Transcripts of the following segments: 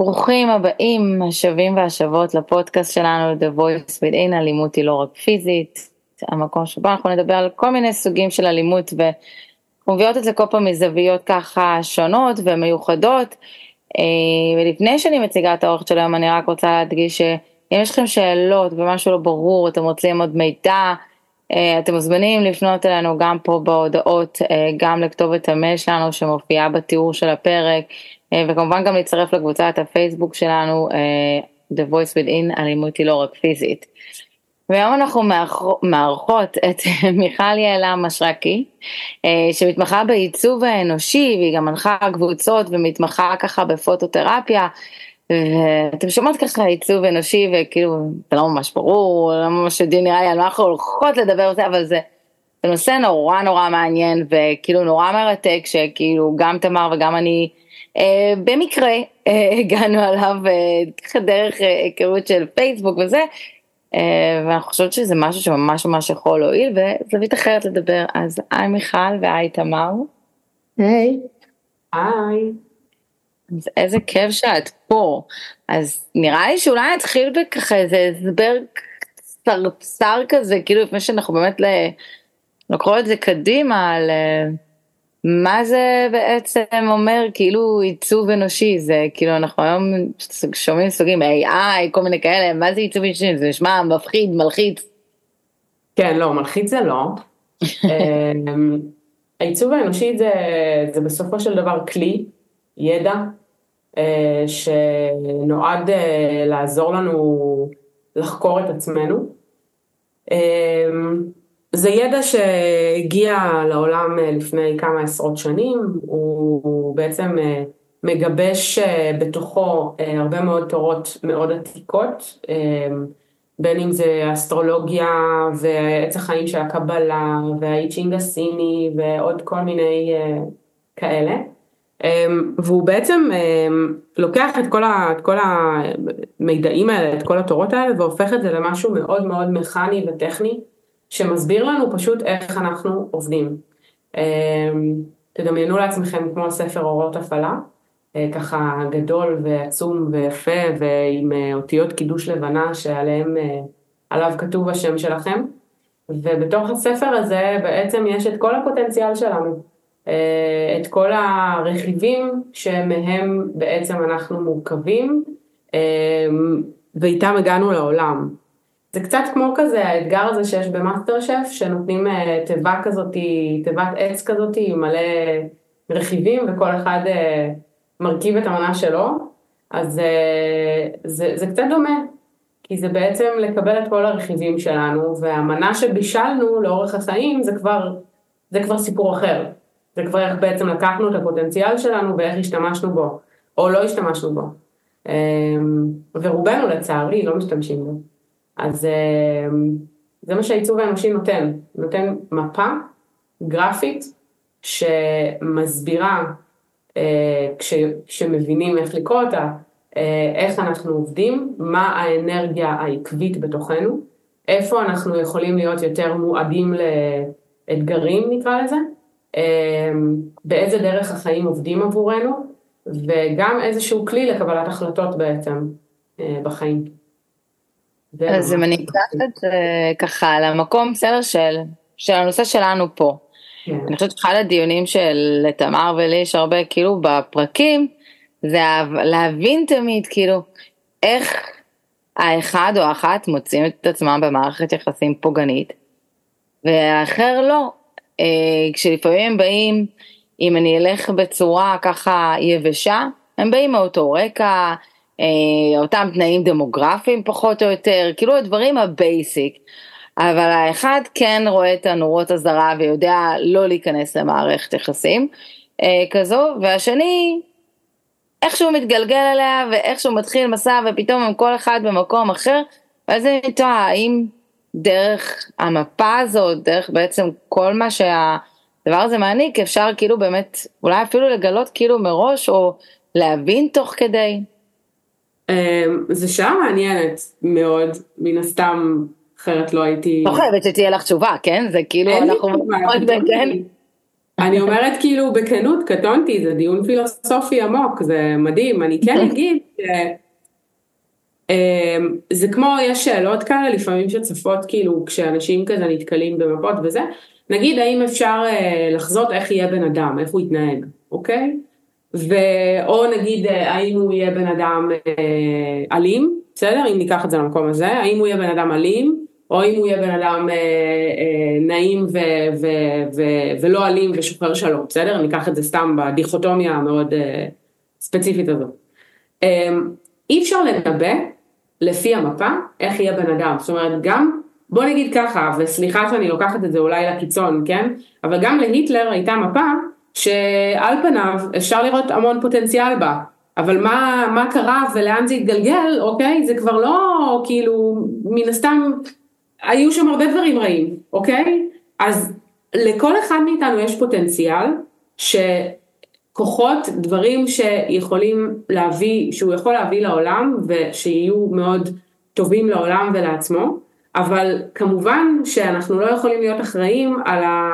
ברוכים הבאים, השבים והשבות לפודקאסט שלנו, The Voice Within, אלימות היא לא רק פיזית, המקום שבו אנחנו נדבר על כל מיני סוגים של אלימות ואנחנו מביאות את זה כל פעם מזוויות ככה שונות ומיוחדות. אה, ולפני שאני מציגה את האורך של היום, אני רק רוצה להדגיש שאם יש לכם שאלות ומשהו לא ברור, אתם רוצים עוד מידע, אתם מוזמנים לפנות אלינו גם פה בהודעות, אה, גם לכתובת המייל שלנו שמופיעה בתיאור של הפרק. אה, וכמובן גם להצטרף לקבוצת הפייסבוק שלנו, אה, The Voice Within, אלימות היא לא רק פיזית. והיום אנחנו מארחות את מיכל יעלה משרקי, אה, שמתמחה בעיצוב האנושי, והיא גם מנחה קבוצות ומתמחה ככה בפוטותרפיה. ואתם שומעות ככה עיצוב אנושי וכאילו זה לא ממש ברור, לא ממש יודעים נראה לי על מה אנחנו הולכות לדבר על זה, אבל זה, זה נושא נורא נורא מעניין וכאילו נורא מרתק שכאילו גם תמר וגם אני אה, במקרה אה, הגענו עליו אה, דרך היכרות של פייסבוק וזה, ואני חושבת שזה משהו שממש ממש יכול להועיל וזווית אחרת לדבר, אז היי מיכל והי תמר. היי. היי. אז איזה כיף שאת פה. אז נראה לי שאולי נתחיל בככה איזה הסבר קצרצר כזה, כאילו לפני שאנחנו באמת לקרוא את זה קדימה על... מה זה בעצם אומר כאילו עיצוב אנושי זה כאילו אנחנו היום שומעים סוגים AI כל מיני כאלה מה זה עיצוב אנושי זה נשמע מפחיד מלחיץ. כן לא מלחיץ זה לא. אמ, העיצוב האנושי זה, זה בסופו של דבר כלי ידע אה, שנועד אה, לעזור לנו לחקור את עצמנו. אמ, זה ידע שהגיע לעולם אה, לפני כמה עשרות שנים, הוא בעצם אה, מגבש אה, בתוכו הרבה מאוד תורות מאוד עתיקות, בין אם זה אסטרולוגיה ועץ החיים של הקבלה והאיצ'ינג הסיני ועוד כל מיני כאלה. והוא בעצם לוקח את כל, ה, את כל המידעים האלה, את כל התורות האלה והופך את זה למשהו מאוד מאוד מכני וטכני. שמסביר לנו פשוט איך אנחנו עובדים. אמ, תדמיינו לעצמכם כמו ספר אורות הפעלה, אה, ככה גדול ועצום ויפה ועם אה, אותיות קידוש לבנה שעליהם, אה, עליו כתוב השם שלכם. ובתוך הספר הזה בעצם יש את כל הפוטנציאל שלנו, את כל הרכיבים שמהם בעצם אנחנו מורכבים ואיתם הגענו לעולם. זה קצת כמו כזה האתגר הזה שיש במאסטר שף, שנותנים אה, תיבה כזאת, תיבת עץ כזאת עם מלא רכיבים וכל אחד אה, מרכיב את המנה שלו, אז אה, זה, זה קצת דומה, כי זה בעצם לקבל את כל הרכיבים שלנו, והמנה שבישלנו לאורך החיים זה כבר, זה כבר סיפור אחר. זה כבר איך בעצם לקחנו את הפוטנציאל שלנו ואיך השתמשנו בו, או לא השתמשנו בו. ורובנו לצערי לא משתמשים בו. אז אמ, זה מה שהעיצוב האנושי נותן, נותן מפה גרפית שמסבירה אה, כש, כשמבינים איך לקרוא אותה, אה, איך אנחנו עובדים, מה האנרגיה העקבית בתוכנו, איפה אנחנו יכולים להיות יותר מועדים לאתגרים נקרא לזה, באיזה דרך החיים עובדים עבורנו, וגם איזשהו כלי לקבלת החלטות בעצם בחיים. אז אם אני אקח את זה ככה למקום בסדר של, של הנושא שלנו פה. כן. אני חושבת שאחד הדיונים של תמר ולי יש הרבה כאילו בפרקים, זה להבין תמיד כאילו איך האחד או האחת מוצאים את עצמם במערכת יחסים פוגענית, והאחר לא. אה, כשלפעמים הם באים, אם אני אלך בצורה ככה יבשה, הם באים מאותו רקע, אה, אותם תנאים דמוגרפיים פחות או יותר, כאילו הדברים ה basic. אבל האחד כן רואה את הנורות אזהרה ויודע לא להיכנס למערכת יחסים אה, כזו, והשני איכשהו מתגלגל אליה ואיכשהו מתחיל מסע ופתאום הם כל אחד במקום אחר, ואז אני תוהה האם דרך המפה הזאת, דרך בעצם כל מה שהדבר הזה מעניק, אפשר כאילו באמת אולי אפילו לגלות כאילו מראש או להבין תוך כדי. אמ, זו שעה מעניינת מאוד, מן הסתם, אחרת לא הייתי... לא חייבת שתהיה לך תשובה, כן? זה כאילו אנחנו... אני אומרת כאילו בכנות, קטונתי, זה דיון פילוסופי עמוק, זה מדהים, אני כן אגיד ש... אמ, זה כמו, יש שאלות כאלה לפעמים שצפות כאילו כשאנשים כזה נתקלים במפות וזה, נגיד האם אפשר אה, לחזות איך יהיה בן אדם, איך הוא יתנהג, אוקיי? ו... או נגיד אה, האם הוא יהיה בן אדם אה, אלים, בסדר? אם ניקח את זה למקום הזה, האם הוא יהיה בן אדם אלים, או אם הוא יהיה בן אדם נעים ו, ו, ו, ולא אלים ושוחר שלום, בסדר? ניקח את זה סתם בדיכוטומיה המאוד ספציפית הזאת. אה, אי אפשר לנבא לפי המפה איך יהיה בן אדם, זאת אומרת גם, בוא נגיד ככה, וסליחה שאני לוקחת את זה אולי לקיצון, כן? אבל גם להיטלר הייתה מפה שעל פניו אפשר לראות המון פוטנציאל בה, אבל מה, מה קרה ולאן זה התגלגל, אוקיי? זה כבר לא כאילו, מן הסתם, היו שם הרבה דברים רעים, אוקיי? אז לכל אחד מאיתנו יש פוטנציאל שכוחות, דברים שיכולים להביא, שהוא יכול להביא לעולם ושיהיו מאוד טובים לעולם ולעצמו, אבל כמובן שאנחנו לא יכולים להיות אחראים על ה...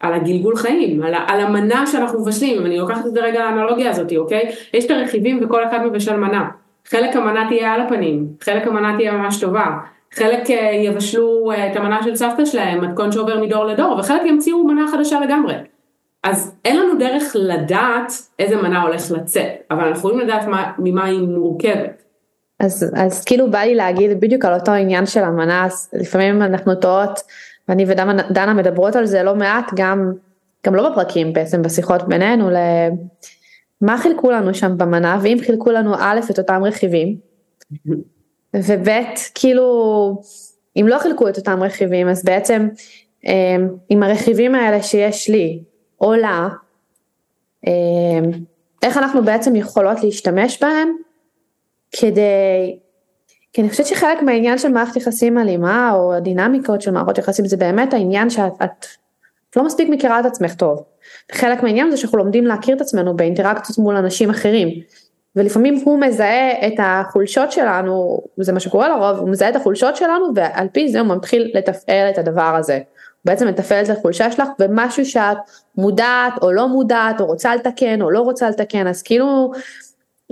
על הגלגול חיים, על, על המנה שאנחנו מבשלים, אם אני לוקחת את זה רגע לאנלוגיה הזאת, אוקיי? יש את הרכיבים וכל אחד מבשל מנה. חלק המנה תהיה על הפנים, חלק המנה תהיה ממש טובה, חלק אה, יבשלו אה, את המנה של סבתא שלהם, מתכון שעובר מדור לדור, וחלק ימציאו מנה חדשה לגמרי. אז אין לנו דרך לדעת איזה מנה הולך לצאת, אבל אנחנו יכולים לדעת מה, ממה היא מורכבת. אז, אז כאילו בא לי להגיד בדיוק על אותו עניין של המנה, לפעמים אנחנו טועות ואני ודנה מדברות על זה לא מעט, גם, גם לא בפרקים בעצם, בשיחות בינינו, למה חילקו לנו שם במנה, ואם חילקו לנו א' את אותם רכיבים, וב' כאילו, אם לא חילקו את אותם רכיבים, אז בעצם אמ, עם הרכיבים האלה שיש לי, או לה, אמ, איך אנחנו בעצם יכולות להשתמש בהם כדי כי אני חושבת שחלק מהעניין של מערכת יחסים אלימה או הדינמיקות של מערכות יחסים זה באמת העניין שאת את לא מספיק מכירה את עצמך טוב. חלק מהעניין זה שאנחנו לומדים להכיר את עצמנו באינטראקציות מול אנשים אחרים. ולפעמים הוא מזהה את החולשות שלנו, וזה מה שקורה לרוב, הוא מזהה את החולשות שלנו ועל פי זה הוא מתחיל לתפעל את הדבר הזה. בעצם מתפעל את החולשה שלך ומשהו שאת מודעת או לא מודעת או רוצה לתקן או לא רוצה לתקן אז כאילו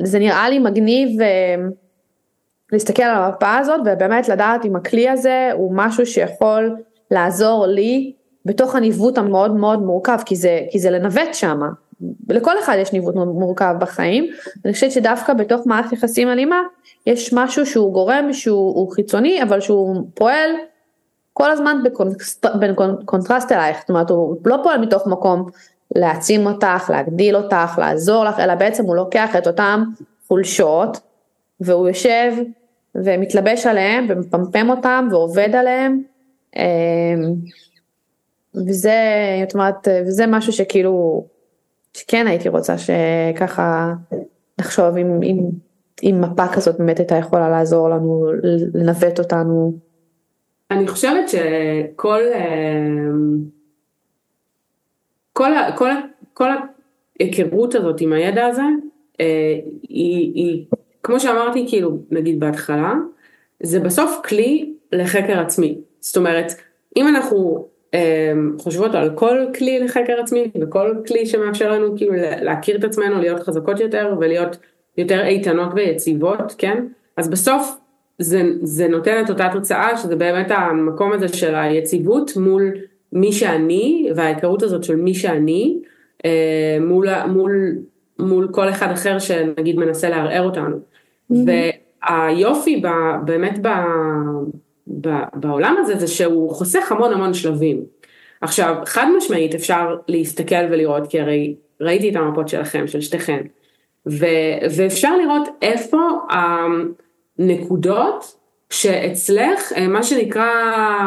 זה נראה לי מגניב אה, להסתכל על המפה הזאת ובאמת לדעת אם הכלי הזה הוא משהו שיכול לעזור לי בתוך הניווט המאוד מאוד מורכב כי זה, כי זה לנווט שם. לכל אחד יש ניווט מורכב בחיים, אני חושבת שדווקא בתוך מערכת יחסים אלימה יש משהו שהוא גורם שהוא חיצוני אבל שהוא פועל כל הזמן בקונטרסט, אלייך, זאת אומרת הוא לא פועל מתוך מקום להעצים אותך, להגדיל אותך, לעזור לך, אלא בעצם הוא לוקח את אותם חולשות והוא יושב ומתלבש עליהם ומפמפם אותם ועובד עליהם. אמ, וזה, זאת אומרת, וזה משהו שכאילו, שכן הייתי רוצה שככה נחשוב אם, אם, אם מפה כזאת באמת הייתה יכולה לעזור לנו, לנווט אותנו. אני חושבת שכל אמ, כל, כל, כל ההיכרות הזאת עם הידע הזה, אה, היא, היא כמו שאמרתי כאילו נגיד בהתחלה, זה בסוף כלי לחקר עצמי. זאת אומרת, אם אנחנו אה, חושבות על כל כלי לחקר עצמי וכל כלי שמאפשר לנו כאילו להכיר את עצמנו, להיות חזקות יותר ולהיות יותר איתנות ויציבות, כן? אז בסוף זה, זה נותן את אותה תוצאה שזה באמת המקום הזה של היציבות מול מי שאני וההיכרות הזאת של מי שאני אה, מול, מול, מול כל אחד אחר שנגיד מנסה לערער אותנו. והיופי ב, באמת ב, ב, בעולם הזה זה שהוא חוסך המון המון שלבים. עכשיו חד משמעית אפשר להסתכל ולראות כי הרי ראיתי את המפות שלכם של שתיכן ו, ואפשר לראות איפה הנקודות שאצלך מה שנקרא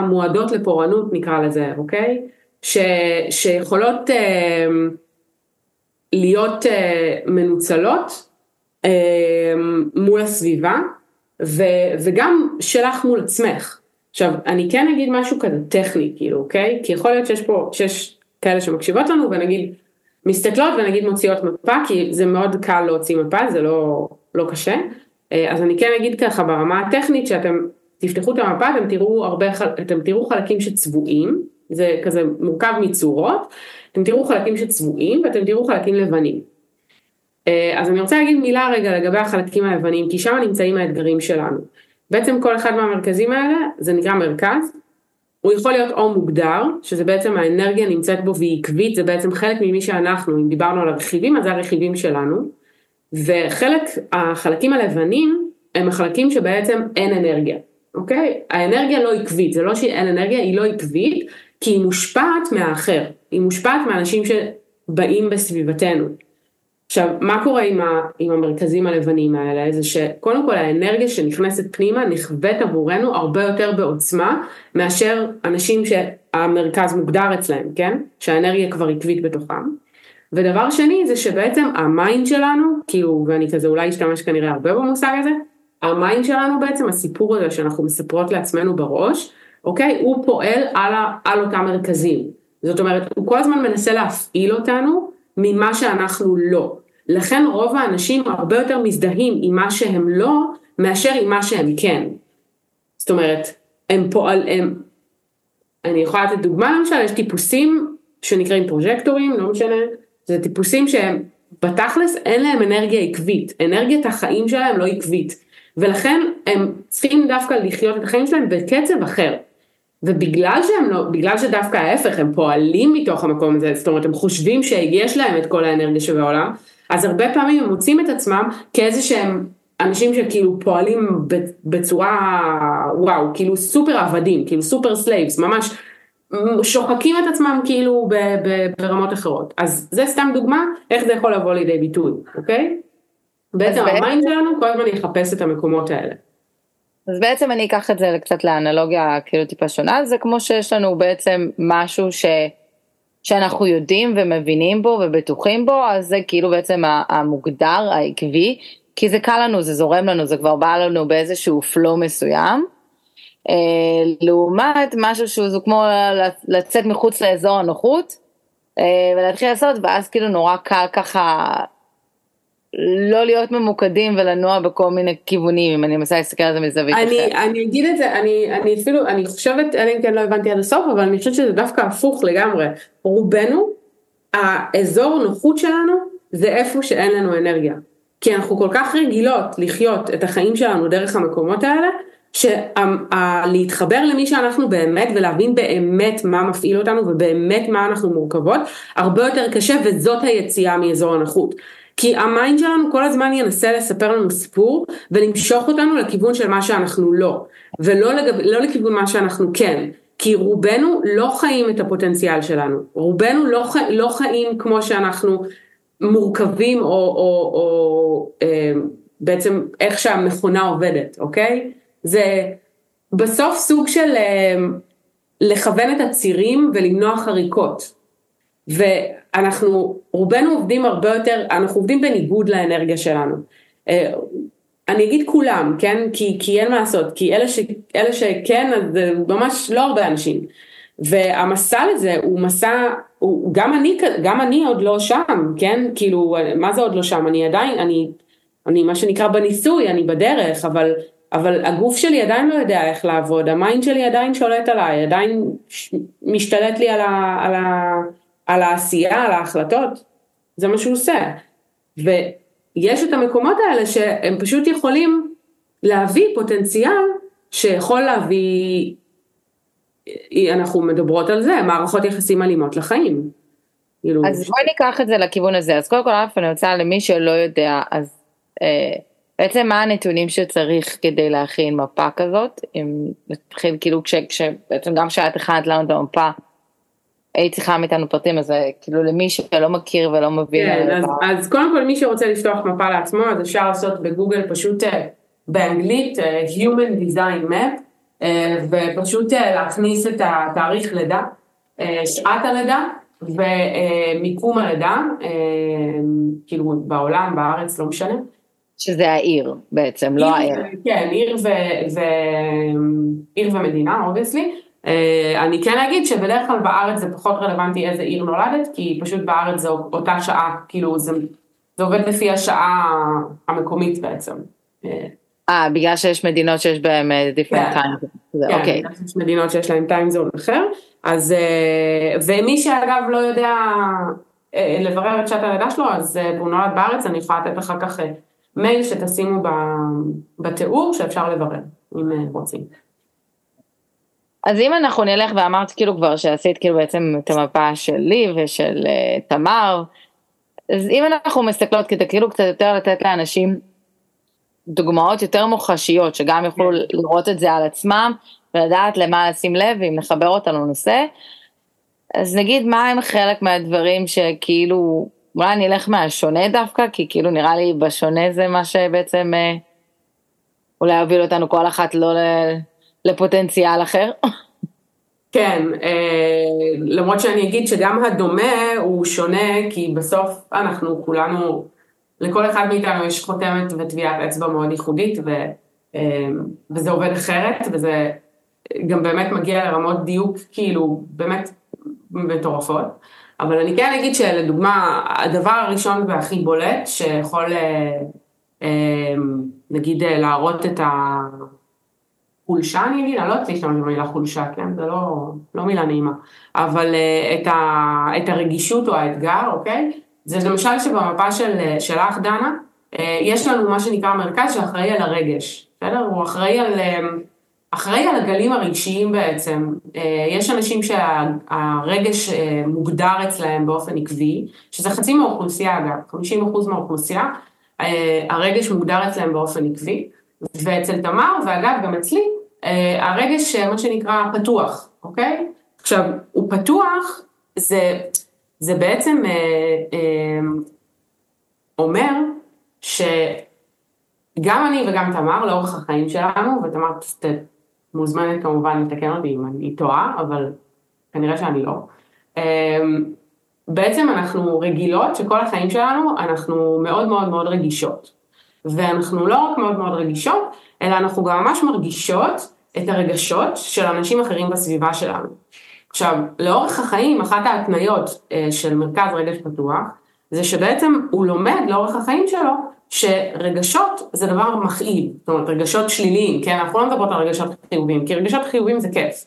מועדות לפורענות נקרא לזה אוקיי? ש, שיכולות אה, להיות אה, מנוצלות אמ, מול הסביבה ו, וגם שלך מול עצמך. עכשיו אני כן אגיד משהו כזה טכני כאילו אוקיי? כי יכול להיות שיש פה שיש כאלה שמקשיבות לנו ונגיד מסתכלות ונגיד מוציאות מפה כי זה מאוד קל להוציא מפה זה לא, לא קשה. אה, אז אני כן אגיד ככה ברמה הטכנית שאתם תפתחו את המפה אתם תראו הרבה אתם תראו חלקים שצבועים זה כזה מורכב מצורות אתם תראו חלקים שצבועים ואתם תראו חלקים לבנים. אה, אז אני רוצה להגיד מילה רגע לגבי החלקים הלבנים, כי שם נמצאים האתגרים שלנו. בעצם כל אחד מהמרכזים האלה, זה נקרא מרכז, הוא יכול להיות או מוגדר, שזה בעצם האנרגיה נמצאת בו והיא עקבית, זה בעצם חלק ממי שאנחנו, אם דיברנו על הרכיבים, אז זה הרכיבים שלנו, וחלק, החלקים הלבנים, הם החלקים שבעצם אין אנרגיה, אוקיי? האנרגיה לא עקבית, זה לא שאין אנרגיה, היא לא עקבית, כי היא מושפעת מהאחר, היא מושפעת מאנשים שבאים בסביבתנו. עכשיו, מה קורה עם, ה, עם המרכזים הלבנים האלה? זה שקודם כל האנרגיה שנכנסת פנימה נכווית עבורנו הרבה יותר בעוצמה מאשר אנשים שהמרכז מוגדר אצלם, כן? שהאנרגיה כבר עקבית בתוכם. ודבר שני זה שבעצם ה mind שלנו, כאילו, ואני כזה אולי אשתמש כנראה הרבה במושג הזה, המיינד שלנו בעצם, הסיפור הזה שאנחנו מספרות לעצמנו בראש, אוקיי? הוא פועל על, ה, על אותם מרכזים. זאת אומרת, הוא כל הזמן מנסה להפעיל אותנו ממה שאנחנו לא. לכן רוב האנשים הרבה יותר מזדהים עם מה שהם לא, מאשר עם מה שהם כן. זאת אומרת, הם פועל, הם, אני יכולה לתת דוגמה למשל, יש טיפוסים שנקראים פרוג'קטורים, לא משנה, זה טיפוסים שהם בתכלס אין להם אנרגיה עקבית, אנרגיית החיים שלהם לא עקבית, ולכן הם צריכים דווקא לחיות את החיים שלהם בקצב אחר. ובגלל שהם לא, בגלל שדווקא ההפך, הם פועלים מתוך המקום הזה, זאת אומרת, הם חושבים שיש להם את כל האנרגיה שבעולם, אז הרבה פעמים הם מוצאים את עצמם כאיזה שהם אנשים שכאילו פועלים בצורה, וואו, כאילו סופר עבדים, כאילו super slaves, ממש שוחקים את עצמם כאילו ברמות אחרות. אז זה סתם דוגמה איך זה יכול לבוא לידי ביטוי, אוקיי? בעצם ה mind שלנו כל הזמן יחפש את המקומות האלה. אז בעצם אני אקח את זה קצת לאנלוגיה כאילו טיפה שונה, זה כמו שיש לנו בעצם משהו ש... שאנחנו יודעים ומבינים בו ובטוחים בו, אז זה כאילו בעצם המוגדר, העקבי, כי זה קל לנו, זה זורם לנו, זה כבר בא לנו באיזשהו פלו מסוים. אה, לעומת משהו שהוא כמו לצאת מחוץ לאזור הנוחות אה, ולהתחיל לעשות, ואז כאילו נורא קל ככה לא להיות ממוקדים ולנוע בכל מיני כיוונים, אם אני מנסה להסתכל על זה מזווית אחרת. אני אגיד את זה, אני, אני אפילו, אני חושבת, אלא אם כן לא הבנתי עד הסוף, אבל אני חושבת שזה דווקא הפוך לגמרי. רובנו, האזור נוחות שלנו זה איפה שאין לנו אנרגיה. כי אנחנו כל כך רגילות לחיות את החיים שלנו דרך המקומות האלה, שלהתחבר למי שאנחנו באמת ולהבין באמת מה מפעיל אותנו ובאמת מה אנחנו מורכבות, הרבה יותר קשה וזאת היציאה מאזור הנוחות. כי ה mind שלנו כל הזמן ינסה לספר לנו סיפור ולמשוך אותנו לכיוון של מה שאנחנו לא, ולא לגב, לא לכיוון מה שאנחנו כן. כי רובנו לא חיים את הפוטנציאל שלנו, רובנו לא, חי, לא חיים כמו שאנחנו מורכבים או, או, או אה, בעצם איך שהמכונה עובדת, אוקיי? זה בסוף סוג של אה, לכוון את הצירים ולמנוע חריקות. ואנחנו, רובנו עובדים הרבה יותר, אנחנו עובדים בניגוד לאנרגיה שלנו. אה, אני אגיד כולם, כן? כי, כי אין מה לעשות, כי אלה, ש, אלה שכן, אז זה ממש לא הרבה אנשים. והמסע לזה הוא מסע, הוא, גם, אני, גם אני עוד לא שם, כן? כאילו, מה זה עוד לא שם? אני עדיין, אני, אני מה שנקרא בניסוי, אני בדרך, אבל, אבל הגוף שלי עדיין לא יודע איך לעבוד, ה mind שלי עדיין שולט עליי, עדיין משתלט לי על, ה, על, ה, על העשייה, על ההחלטות, זה מה שהוא עושה. ויש את המקומות האלה שהם פשוט יכולים להביא פוטנציאל שיכול להביא, אנחנו מדברות על זה, מערכות יחסים אלימות לחיים. כאילו... אז בואי ניקח את זה לכיוון הזה, אז קודם כל אני רוצה למי שלא יודע, אז אה, בעצם מה הנתונים שצריך כדי להכין מפה כזאת, אם נתחיל כאילו כש, כשבעצם גם כשאת הכנת לנו את המפה, היית צריכה מאיתנו פרטים, אז כאילו למי שלא מכיר ולא מבין. כן, אז, אז קודם כל מי שרוצה לפתוח מפה לעצמו, אז אפשר לעשות בגוגל פשוט אה, באנגלית אה, Human Design Map, אה, ופשוט להכניס את התאריך לידה, שעת הלידה ומיקום הלידה, כאילו בעולם, בארץ, לא משנה. שזה העיר בעצם, לא העיר. כן, עיר, ו, ו, עיר ומדינה, obviously. אה, אני כן אגיד שבדרך כלל בארץ זה פחות רלוונטי איזה עיר נולדת, כי פשוט בארץ זה אותה שעה, כאילו זה, זה עובד לפי השעה המקומית בעצם. אה, בגלל שיש מדינות שיש בהן דיפרנט אה, טיים. זה, כן, אוקיי. יש מדינות שיש להן טיימזון אחר, אז, אה, ומי שאגב לא יודע אה, לברר את שעת הלידה שלו, אז אה, והוא נולד בארץ, אני יכולה לתת אחר כך אה, מייל שתשימו בתיאור שאפשר לברר, אם אה, רוצים. אז אם אנחנו נלך ואמרת כאילו כבר שעשית כאילו בעצם את המפה שלי ושל uh, תמר, אז אם אנחנו מסתכלות כדי כאילו קצת יותר לתת לאנשים דוגמאות יותר מוחשיות שגם יוכלו לראות את זה על עצמם ולדעת למה לשים לב ואם נחבר אותם לנושא, אז נגיד מה הם חלק מהדברים שכאילו, אולי אני אלך מהשונה דווקא, כי כאילו נראה לי בשונה זה מה שבעצם אה, אולי יוביל אותנו כל אחת לא לפוטנציאל אחר. כן, אה, למרות שאני אגיד שגם הדומה הוא שונה, כי בסוף אנחנו כולנו, לכל אחד מאיתנו יש חותמת וטביעת אצבע מאוד ייחודית, ו, אה, וזה עובד אחרת, וזה גם באמת מגיע לרמות דיוק כאילו באמת מטורפות. אבל אני כן אגיד שלדוגמה, הדבר הראשון והכי בולט שיכול אה, אה, נגיד אה, להראות את ה... חולשה אני אני לא יודעת להשתמש במילה חולשה, כן? זה לא, לא מילה נעימה. אבל את, ה, את הרגישות או האתגר, אוקיי? זה למשל שבמפה של, שלך, דנה, יש לנו מה שנקרא מרכז שאחראי על הרגש, בסדר? הוא אחראי על, אחראי על הגלים הרגשיים בעצם. Uh, יש אנשים שהרגש uh, מוגדר אצלהם באופן עקבי, שזה חצי מהאוכלוסייה אגב, 50% מהאוכלוסייה, uh, הרגש מוגדר אצלהם באופן עקבי. ואצל תמר, ואגב גם אצלי, אה, הרגש מה שנקרא פתוח, אוקיי? עכשיו, הוא פתוח, זה, זה בעצם אה, אה, אומר שגם אני וגם תמר לאורך החיים שלנו, ותמר מוזמנת כמובן לתקן אותי אם אני טועה, אבל כנראה שאני לא. אה, בעצם אנחנו רגילות שכל החיים שלנו אנחנו מאוד מאוד מאוד רגישות. ואנחנו לא רק מאוד מאוד רגישות, אלא אנחנו גם ממש מרגישות את הרגשות של אנשים אחרים בסביבה שלנו. עכשיו, לאורך החיים, אחת ההתניות אה, של מרכז רגש פתוח, זה שבעצם הוא לומד לאורך החיים שלו, שרגשות זה דבר מכאיב, זאת אומרת רגשות שליליים, כן, אנחנו לא מדברות על רגשות חיוביים, כי רגשות חיוביים זה כיף,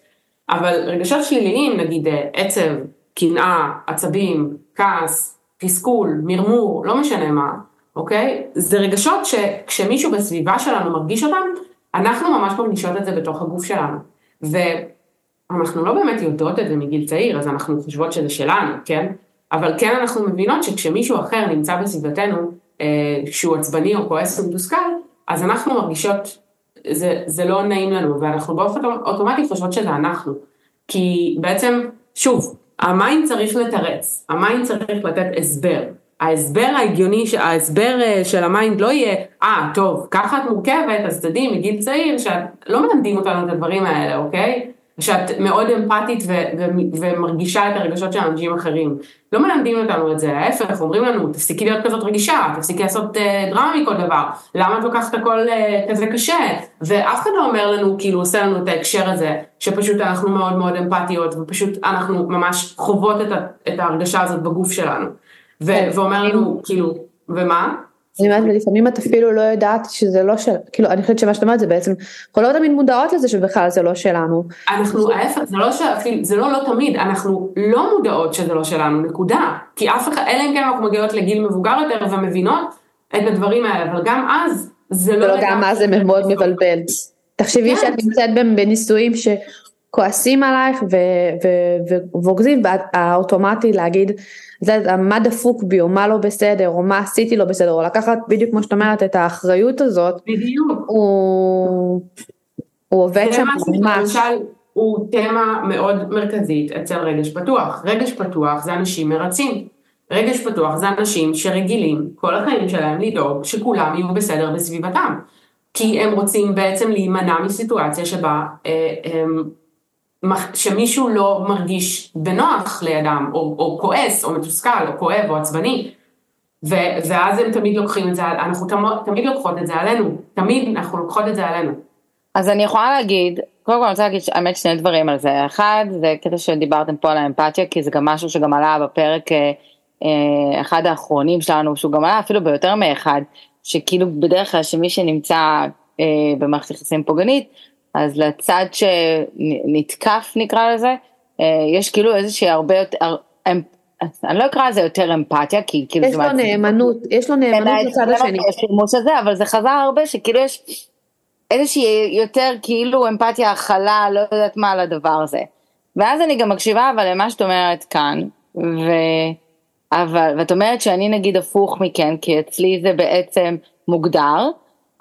אבל רגשות שליליים, נגיד אה, עצב, קנאה, עצבים, כעס, תסכול, מרמור, לא משנה מה, אוקיי? זה רגשות שכשמישהו בסביבה שלנו מרגיש אותם, אנחנו ממש מרגישות את זה בתוך הגוף שלנו. ואנחנו לא באמת יודעות את זה מגיל צעיר, אז אנחנו חושבות שזה שלנו, כן? אבל כן אנחנו מבינות שכשמישהו אחר נמצא בסביבתנו, אה, שהוא עצבני או כועס או מתוסכל, אז אנחנו מרגישות, זה, זה לא נעים לנו, ואנחנו באופן אוטומטי חושבות שזה אנחנו. כי בעצם, שוב, ה mind צריך לתרץ, ה mind צריך לתת הסבר. ההסבר ההגיוני, ההסבר של ה mind לא יהיה, אה, אה, טוב, ככה את מורכבת, אז תדעי מגיל צעיר שאת לא מלמדים אותנו את הדברים האלה, אוקיי? שאת מאוד אמפתית ו- ו- ומרגישה את הרגשות של אנשים אחרים. לא מלמדים אותנו את זה, ההפך, אומרים לנו, תפסיקי להיות כזאת רגישה, תפסיקי לעשות אה, דרמה מכל דבר, למה את לוקחת הכל uh, כזה קשה? ואף אחד לא אומר לנו, כאילו עושה לנו את ההקשר הזה, שפשוט אנחנו מאוד מאוד אמפתיות, ופשוט אנחנו ממש חוות את, ה- את ההרגשה הזאת בגוף שלנו. ו- ואומר לנו, כאילו, ומה? אני אומרת, ולפעמים את אפילו לא יודעת שזה לא של, כאילו, אני חושבת שמה שאת אומרת זה בעצם, אנחנו לא תמיד מודעות לזה שבכלל זה לא שלנו. אנחנו, ההפך, זה לא שאפילו, זה לא לא תמיד, אנחנו לא מודעות שזה לא שלנו, נקודה. כי אף אחד, אלא אם כן אנחנו מגיעות לגיל מבוגר יותר ומבינות את הדברים האלה, אבל גם אז, זה לא... ולא גם אז זה מאוד מבלבל. תחשבי כן. שאת נמצאת בנישואים שכועסים עלייך ורוגזים, והאוטומטי להגיד, זה מה דפוק בי, או מה לא בסדר, או מה עשיתי לא בסדר, או לקחת בדיוק כמו שאת אומרת את האחריות הזאת, בדיוק. הוא, הוא עובד שם ממש. הוא תמה מאוד מרכזית אצל רגש פתוח. רגש פתוח זה אנשים מרצים. רגש פתוח זה אנשים שרגילים כל החיים שלהם לדאוג שכולם יהיו בסדר בסביבתם. כי הם רוצים בעצם להימנע מסיטואציה שבה אה, הם, שמישהו לא מרגיש בנוח לידם, או, או כועס, או מתוסכל, או כואב, או עצבני. ו- ואז הם תמיד לוקחים את זה, אנחנו תמיד, תמיד לוקחות את זה עלינו, תמיד אנחנו לוקחות את זה עלינו. אז אני יכולה להגיד, קודם כל אני רוצה להגיד האמת שני דברים על זה, אחד זה קטע שדיברתם פה על האמפתיה כי זה גם משהו שגם עלה בפרק אה, אה, אחד האחרונים שלנו שהוא גם עלה אפילו ביותר מאחד, שכאילו בדרך כלל שמי שנמצא אה, במערכת יחסים פוגענית אז לצד שנתקף נקרא לזה, אה, יש כאילו איזושהי הרבה יותר, אני לא אקרא לזה יותר אמפתיה, כי כאילו יש לו נאמנות, יש לו נאמנות לצד השני. יש שימוש הזה, אבל זה חזר הרבה שכאילו יש איזושהי יותר כאילו אמפתיה, הכלה, לא יודעת מה על הדבר הזה. ואז אני גם מקשיבה אבל למה שאת אומרת כאן, ו... אבל, ואת אומרת שאני נגיד הפוך מכן, כי אצלי זה בעצם מוגדר,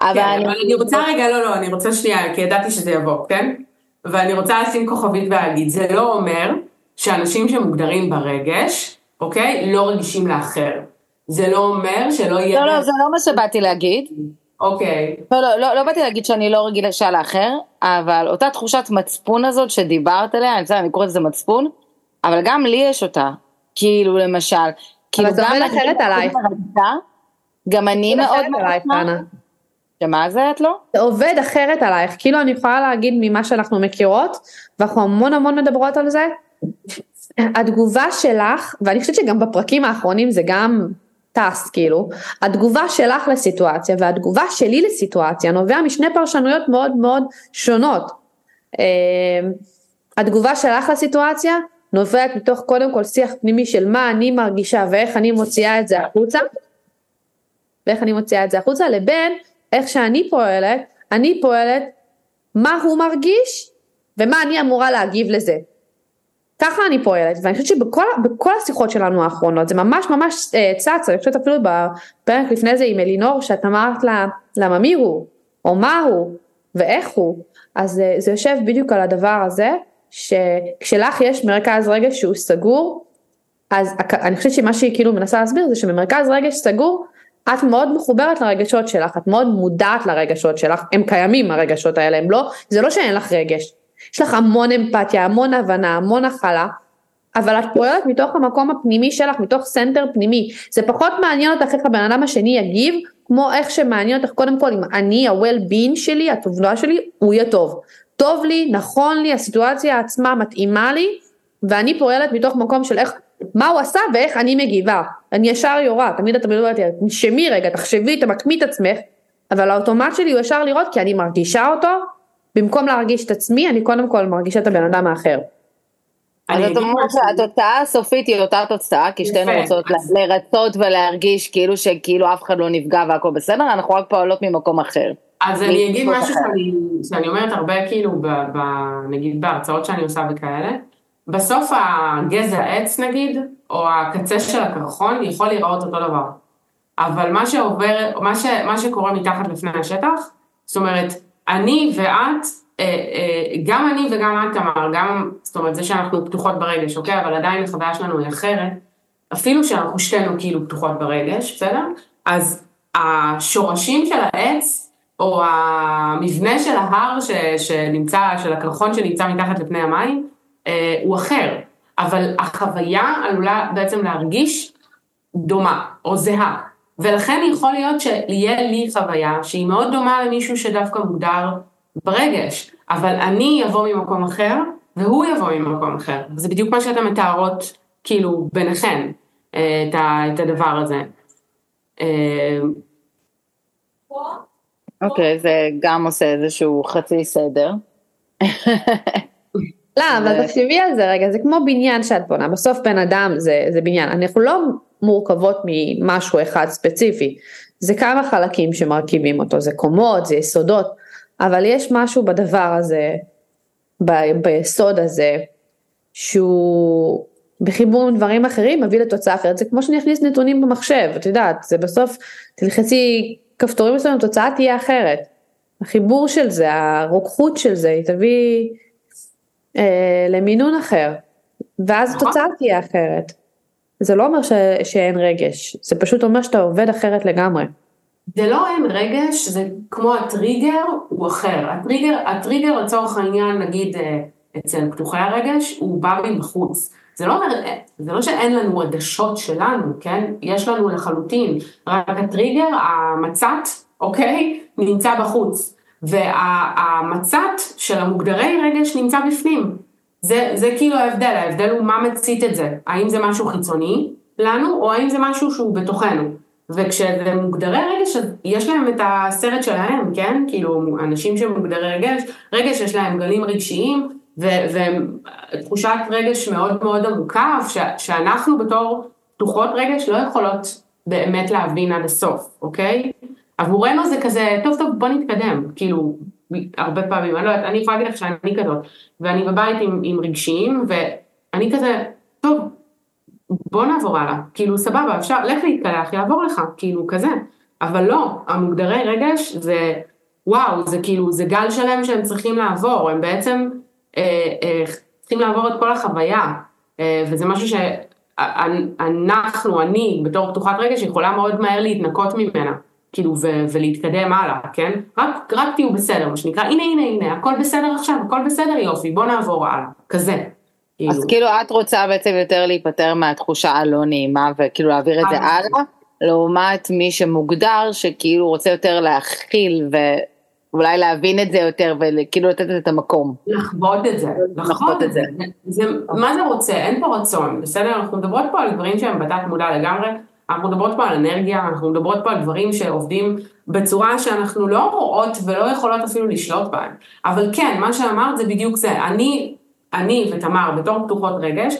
אבל... כן, אני... אבל אני רוצה רגע, לא, לא, אני רוצה שנייה, כי ידעתי שזה יבוא, כן? ואני רוצה לשים כוכבית ולהגיד, זה לא אומר שאנשים שמוגדרים ברגש, אוקיי, לא רגישים לאחר. זה לא אומר שלא יהיה... לא, לא, זה לא מה שבאתי להגיד. אוקיי. לא, לא, לא, לא באתי להגיד שאני לא רגישה לאחר, אבל אותה תחושת מצפון הזאת שדיברת עליה, אני בסדר, אני קוראת לזה מצפון, אבל גם לי יש אותה. כאילו למשל, כאילו אבל זה עובד אחרת עלייך. גם אני מאוד מאוד... שמה זה את לא? זה עובד אחרת עלייך, כאילו אני יכולה להגיד ממה שאנחנו מכירות, ואנחנו המון המון מדברות על זה, התגובה שלך, ואני חושבת שגם בפרקים האחרונים זה גם טס כאילו, התגובה שלך לסיטואציה והתגובה שלי לסיטואציה נובע משני פרשנויות מאוד מאוד שונות. אה, התגובה שלך לסיטואציה נובעת מתוך קודם כל שיח פנימי של מה אני מרגישה ואיך אני מוציאה את זה החוצה, ואיך אני מוציאה את זה החוצה, לבין איך שאני פועלת, אני פועלת מה הוא מרגיש ומה אני אמורה להגיב לזה. ככה אני פועלת ואני חושבת שבכל השיחות שלנו האחרונות זה ממש ממש אה, צץ, אני חושבת אפילו בפרק לפני זה עם אלינור שאת אמרת לה למה מי הוא או מה הוא ואיך הוא אז אה, זה יושב בדיוק על הדבר הזה שכשלך יש מרכז רגש שהוא סגור אז אני חושבת שמה שהיא כאילו מנסה להסביר זה שבמרכז רגש סגור את מאוד מחוברת לרגשות שלך, את מאוד מודעת לרגשות שלך, הם קיימים הרגשות האלה, הם לא, זה לא שאין לך רגש, יש לך המון אמפתיה, המון הבנה, המון הכלה, אבל את פועלת מתוך המקום הפנימי שלך, מתוך center פנימי, זה פחות מעניין אותך איך הבן אדם השני יגיב, כמו איך שמעניין אותך קודם כל אם אני, ה-well-being שלי, התובנה שלי, הוא יהיה טוב. טוב לי, נכון לי, הסיטואציה עצמה מתאימה לי, ואני פועלת מתוך מקום של איך מה הוא עשה ואיך אני מגיבה. אני ישר יורה, תמיד אתה מדברת לי, תנשמי רגע, תחשבי, תמקמי את עצמך, אבל האוטומט שלי הוא ישר לראות כי אני מרגישה אותו, במקום להרגיש את עצמי, אני קודם כל מרגישה את הבן אדם האחר. אז את אומרת שהתוצאה הסופית היא אותה תוצאה, כי שתינו רוצות לרצות ולהרגיש כאילו שכאילו אף אחד לא נפגע והכל בסדר, אנחנו רק פועלות ממקום אחר. אז אני אגיד משהו שאני, אומרת הרבה כאילו, ב, ב, נגיד בהרצאות שאני עושה וכאלה, בסוף הגזע עץ נגיד, או הקצה של הקרחון יכול להיראות אותו דבר. אבל מה שעובר, מה, ש, מה שקורה מתחת לפני השטח, זאת אומרת, אני ואת, אה, אה, גם אני וגם את תמר, גם, זאת אומרת, זה שאנחנו פתוחות ברגש, אוקיי? אבל עדיין החוויה שלנו היא אחרת, אפילו שאנחנו שתינו כאילו פתוחות ברגש, בסדר? אז השורשים של העץ, או המבנה של ההר ש, שנמצא, של הקרחון שנמצא מתחת לפני המים, אה, הוא אחר, אבל החוויה עלולה בעצם להרגיש דומה או זהה, ולכן יכול להיות שיהיה לי חוויה שהיא מאוד דומה למישהו שדווקא מוגדר ברגש, אבל אני אבוא ממקום אחר והוא יבוא ממקום אחר, זה בדיוק מה שאתן מתארות כאילו ביניכן אה, את, את הדבר הזה. אה, אוקיי, okay, זה גם עושה איזשהו חצי סדר. לא, אבל תחשבי על זה רגע, זה כמו בניין שאת בונה, בסוף בן אדם זה, זה בניין, אנחנו לא מורכבות ממשהו אחד ספציפי, זה כמה חלקים שמרכיבים אותו, זה קומות, זה יסודות, אבל יש משהו בדבר הזה, ב, ביסוד הזה, שהוא בחיבור עם דברים אחרים מביא לתוצאה אחרת, זה כמו שאני אכניס נתונים במחשב, את יודעת, זה בסוף, תלחצי כפתורים מסוימים, התוצאה תהיה אחרת. החיבור של זה, הרוקחות של זה, היא תביא... אה, למינון אחר, ואז התוצאה תהיה אחרת. זה לא אומר ש, שאין רגש, זה פשוט אומר שאתה עובד אחרת לגמרי. זה לא אין רגש, זה כמו הטריגר הוא אחר. הטריגר, הטריגר לצורך העניין, נגיד אה, אצל פתוחי הרגש, הוא בא מבחוץ. זה לא אומר, אה, זה לא שאין לנו עדשות שלנו, כן? יש לנו לחלוטין, רק הטריגר, המצת, אוקיי? נמצא בחוץ. והמצת של המוגדרי רגש נמצא בפנים. זה, זה כאילו ההבדל, ההבדל הוא מה מצית את זה, האם זה משהו חיצוני לנו, או האם זה משהו שהוא בתוכנו. וכשזה מוגדרי רגש, אז יש להם את הסרט שלהם, כן? כאילו, אנשים שמוגדרי רגש, רגש יש להם גלים רגשיים, ותחושת רגש מאוד מאוד עמוקה, שאנחנו בתור פתוחות רגש לא יכולות באמת להבין עד הסוף, אוקיי? עבורנו זה כזה, טוב טוב בוא נתקדם, כאילו, הרבה פעמים, אני לא יודעת, אני יכולה להגיד לך שאני כזאת, ואני בבית עם, עם רגשיים, ואני כזה, טוב, בוא נעבור הלאה, כאילו סבבה, אפשר, לך להתקלח, יעבור לך, כאילו כזה, אבל לא, המוגדרי רגש זה, וואו, זה כאילו, זה גל שלם שהם צריכים לעבור, הם בעצם אה, אה, צריכים לעבור את כל החוויה, אה, וזה משהו שאנחנו, אני, בתור פתוחת רגש, יכולה מאוד מהר להתנקות ממנה. כאילו, ו- ולהתקדם הלאה, כן? רק, רק תהיו בסדר, מה שנקרא, הנה, הנה, הנה, הכל בסדר עכשיו, הכל בסדר, יופי, בוא נעבור הלאה, כזה. כאילו. אז כאילו את רוצה בעצם יותר להיפטר מהתחושה הלא נעימה וכאילו להעביר את זה הלאה, לעומת מי שמוגדר שכאילו רוצה יותר להכיל ואולי להבין את זה יותר וכאילו לתת את המקום. לחוות את זה, לחוות את זה. זה. מה זה רוצה? אין פה רצון, בסדר? אנחנו מדברות פה על דברים שהם בתת מודע לגמרי. אנחנו מדברות פה על אנרגיה, אנחנו מדברות פה על דברים שעובדים בצורה שאנחנו לא רואות ולא יכולות אפילו לשלוט בהם. אבל כן, מה שאמרת זה בדיוק זה. אני אני ותמר בתור פתוחות רגש,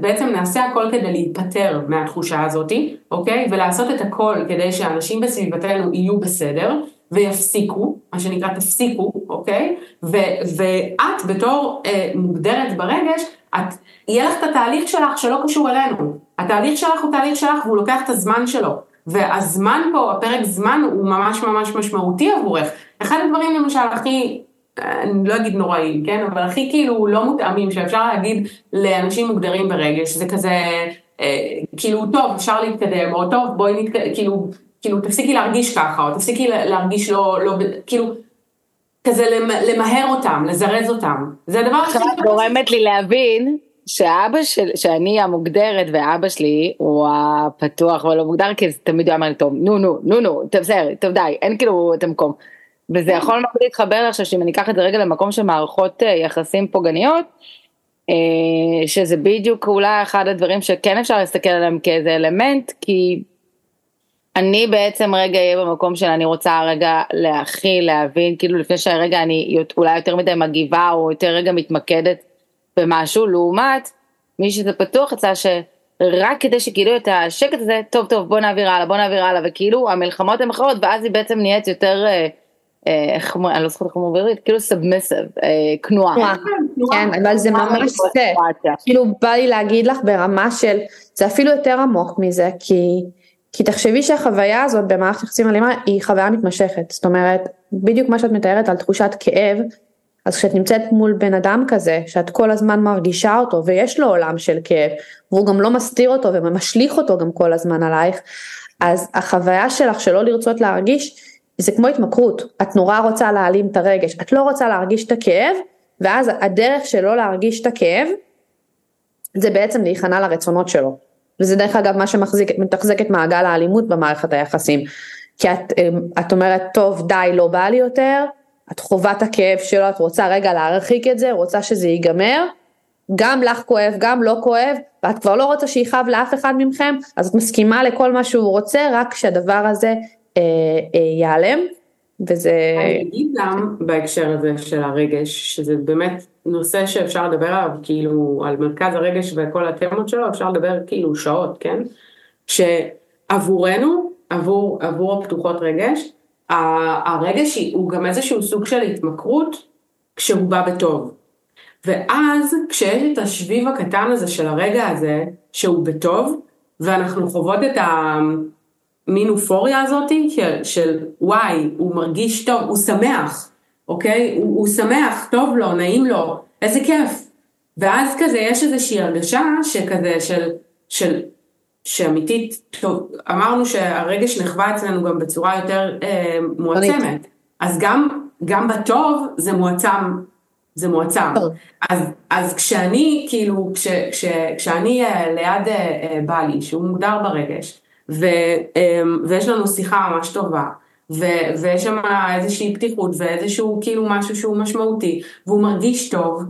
בעצם נעשה הכל כדי להיפטר מהתחושה הזאתי, אוקיי? ולעשות את הכל כדי שאנשים בסביבתנו יהיו בסדר ויפסיקו, מה שנקרא תפסיקו, אוקיי? ו- ואת בתור אה, מוגדרת ברגש, את, יהיה לך את התהליך שלך שלא קשור אלינו. התהליך שלך הוא תהליך שלך והוא לוקח את הזמן שלו. והזמן פה, הפרק זמן הוא ממש ממש משמעותי עבורך. אחד הדברים למשל הכי אני לא אגיד נוראים, כן? אבל הכי כאילו לא מותאמים שאפשר להגיד לאנשים מוגדרים ברגש, זה כזה, אה, כאילו, טוב, אפשר להתקדם, או טוב, בואי נתקדם, כאילו, כאילו, תפסיקי להרגיש ככה, או תפסיקי להרגיש לא, לא, כאילו, כזה למהר אותם, לזרז אותם. זה הדבר הכי... עכשיו את גורמת לי להבין שאבא של, שאני המוגדרת ואבא שלי הוא הפתוח ולא מוגדר, כי תמיד הוא אמר לי, טוב, נו, נו, נו, נו, טוב, בסדר, טוב, די, אין כאילו את המקום. וזה כן. יכול מאוד להתחבר עכשיו שאם אני אקח את זה רגע למקום של מערכות אה, יחסים פוגעניות, אה, שזה בדיוק אולי אחד הדברים שכן אפשר להסתכל עליהם כאיזה אלמנט, כי אני בעצם רגע אהיה במקום של אני רוצה רגע להכיל, להבין, כאילו לפני שהרגע אני אולי יותר מדי מגיבה או יותר רגע מתמקדת במשהו, לעומת מי שזה פתוח יצא שרק כדי שכאילו את השקט הזה, טוב טוב בוא נעביר הלאה, בוא נעביר הלאה, וכאילו המלחמות הן אחרות ואז היא בעצם נהיית יותר... Uh, איך אומרים, אני לא זוכרת איך אומרים בעברית, כאילו סאבמיסיב, כנועה. כן, אבל זה ממש זה, כאילו בא לי להגיד לך ברמה של, זה אפילו יותר עמוק מזה, כי, כי תחשבי שהחוויה הזאת במערכת יחסים אלימה היא חוויה מתמשכת, זאת אומרת, בדיוק מה שאת מתארת על תחושת כאב, אז כשאת נמצאת מול בן אדם כזה, שאת כל הזמן מרגישה אותו ויש לו עולם של כאב, והוא גם לא מסתיר אותו ומשליך אותו גם כל הזמן עלייך, אז החוויה שלך שלא לרצות להרגיש, זה כמו התמכרות, את נורא רוצה להעלים את הרגש, את לא רוצה להרגיש את הכאב, ואז הדרך שלא להרגיש את הכאב, זה בעצם להיכנע לרצונות שלו. וזה דרך אגב מה שמתחזק את מעגל האלימות במערכת היחסים. כי את, אמ, את אומרת, טוב, די, לא בא לי יותר, את חווה את הכאב שלו, את רוצה רגע להרחיק את זה, רוצה שזה ייגמר, גם לך כואב, גם לא כואב, ואת כבר לא רוצה שיכאב לאף אחד מכם, אז את מסכימה לכל מה שהוא רוצה, רק שהדבר הזה אה, אה, ייעלם, וזה... אני אגיד גם בהקשר הזה של הרגש, שזה באמת נושא שאפשר לדבר עליו, כאילו, על מרכז הרגש וכל התמות שלו, אפשר לדבר כאילו שעות, כן? שעבורנו, עבור, עבור הפתוחות רגש, הרגש הוא גם איזשהו סוג של התמכרות כשהוא בא בטוב. ואז כשיש את השביב הקטן הזה של הרגע הזה, שהוא בטוב, ואנחנו חוות את ה... מין אופוריה הזאתי של, של וואי, הוא מרגיש טוב, הוא שמח, אוקיי? הוא, הוא שמח, טוב לו, נעים לו, איזה כיף. ואז כזה יש איזושהי הרגשה שכזה של, של, שאמיתית, טוב, אמרנו שהרגש נחווה אצלנו גם בצורה יותר אה, מועצמת. אז גם, גם בטוב זה מועצם, זה מועצם. אז, אז כשאני, כאילו, כש, כש, כשאני אה, ליד אה, אה, בעלי, שהוא מוגדר ברגש, ו, אמ, ויש לנו שיחה ממש טובה. ו, ויש שם איזושהי פתיחות ואיזשהו כאילו משהו שהוא משמעותי והוא מרגיש טוב,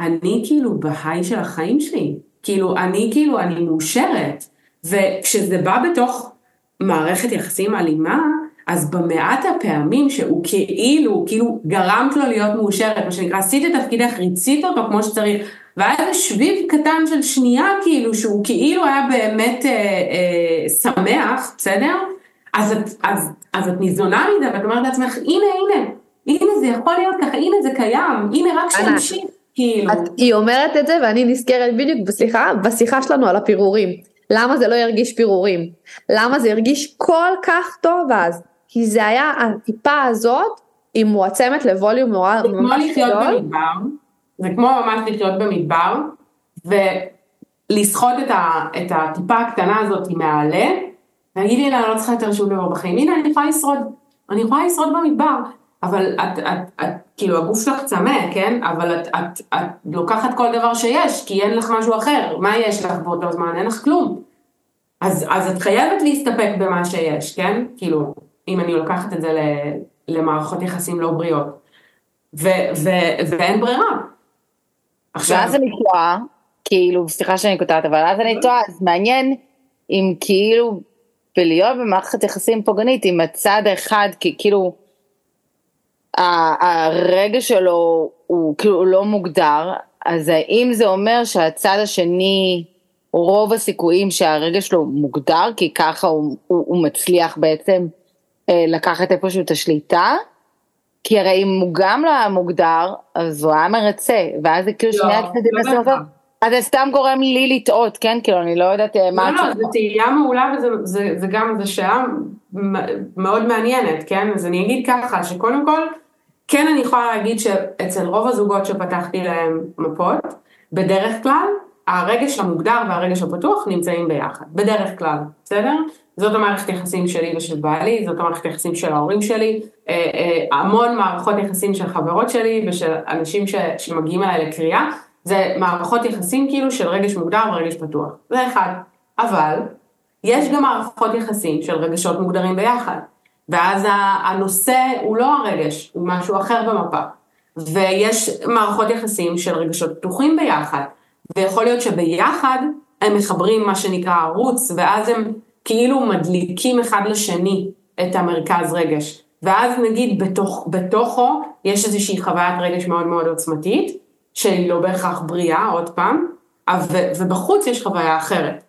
אני כאילו בהיי של החיים שלי, כאילו אני כאילו אני מאושרת וכשזה בא בתוך מערכת יחסים אלימה, אז במעט הפעמים שהוא כאילו, כאילו גרמת לו להיות מאושרת, מה שנקרא, עשית את תפקידך, ריצית אותו כמו שצריך, והיה איזה שביב קטן של שנייה כאילו, שהוא כאילו היה באמת אה, אה, שמח, בסדר? אז את, אז, אז את ניזונה מזה ואת אומרת לעצמך, הנה, הנה, הנה זה יכול להיות ככה, הנה זה קיים, הנה רק שימשיך, כאילו. את, היא אומרת את זה ואני נזכרת בדיוק בשיחה, בשיחה שלנו על הפירורים. למה זה לא ירגיש פירורים? למה זה הרגיש כל כך טוב אז? כי זה היה הטיפה הזאת, היא מועצמת לווליום נורא ממש גדול. זה כמו לחיות במדבר, זה כמו ממש לחיות במדבר, ולסחוט את, את הטיפה הקטנה הזאת מהעלה, להגיד לי, אני לא צריכה יותר שום דבר בחיים, הנה אני יכולה לשרוד, אני יכולה לשרוד במדבר, אבל את, את, את, את כאילו הגוף שלך צמא, כן? אבל את, את, את לוקחת כל דבר שיש, כי אין לך משהו אחר, מה יש לך באותו זמן? אין לך כלום. אז, אז את חייבת להסתפק במה שיש, כן? כאילו, אם אני לוקחת את זה למערכות יחסים לא בריאות. ו, ו, ואין ברירה. עכשיו... ואז אני טועה, כאילו, סליחה שאני קוטעת, אבל אז אני טועה, אז מעניין אם כאילו בלהיות במערכת יחסים פוגענית עם הצד האחד, כאילו הרגע שלו הוא כאילו לא מוגדר, אז האם זה אומר שהצד השני, רוב הסיכויים שהרגע שלו מוגדר, כי ככה הוא, הוא, הוא מצליח בעצם אה, לקחת איפשהו את השליטה? כי הרי אם הוא גם לא היה מוגדר, אז הוא היה מרצה, ואז זה כאילו לא, שני הצדדים לא בסוף. אז זה סתם גורם לי לטעות, כן? כאילו, אני לא יודעת אה, מה... לא, לא, זו תהייה מעולה וזה גם, זו שאלה מאוד מעניינת, כן? אז אני אגיד ככה, שקודם כל, כן אני יכולה להגיד שאצל רוב הזוגות שפתחתי להם מפות, בדרך כלל, הרגש המוגדר והרגש הפתוח נמצאים ביחד, בדרך כלל, בסדר? זאת המערכת יחסים שלי ושל בעלי, זאת המערכת יחסים של ההורים שלי, אה, אה, המון מערכות יחסים של חברות שלי ושל אנשים ש, שמגיעים אליי לקריאה, זה מערכות יחסים כאילו של רגש מוגדר ורגש פתוח, זה אחד. אבל יש גם מערכות יחסים של רגשות מוגדרים ביחד, ואז הנושא הוא לא הרגש, הוא משהו אחר במפה. ויש מערכות יחסים של רגשות פתוחים ביחד, ויכול להיות שביחד הם מחברים מה שנקרא ערוץ, ואז הם כאילו מדליקים אחד לשני את המרכז רגש. ואז נגיד בתוך, בתוכו יש איזושהי חוויית רגש מאוד מאוד עוצמתית, שהיא לא בהכרח בריאה, עוד פעם, ובחוץ יש חוויה אחרת.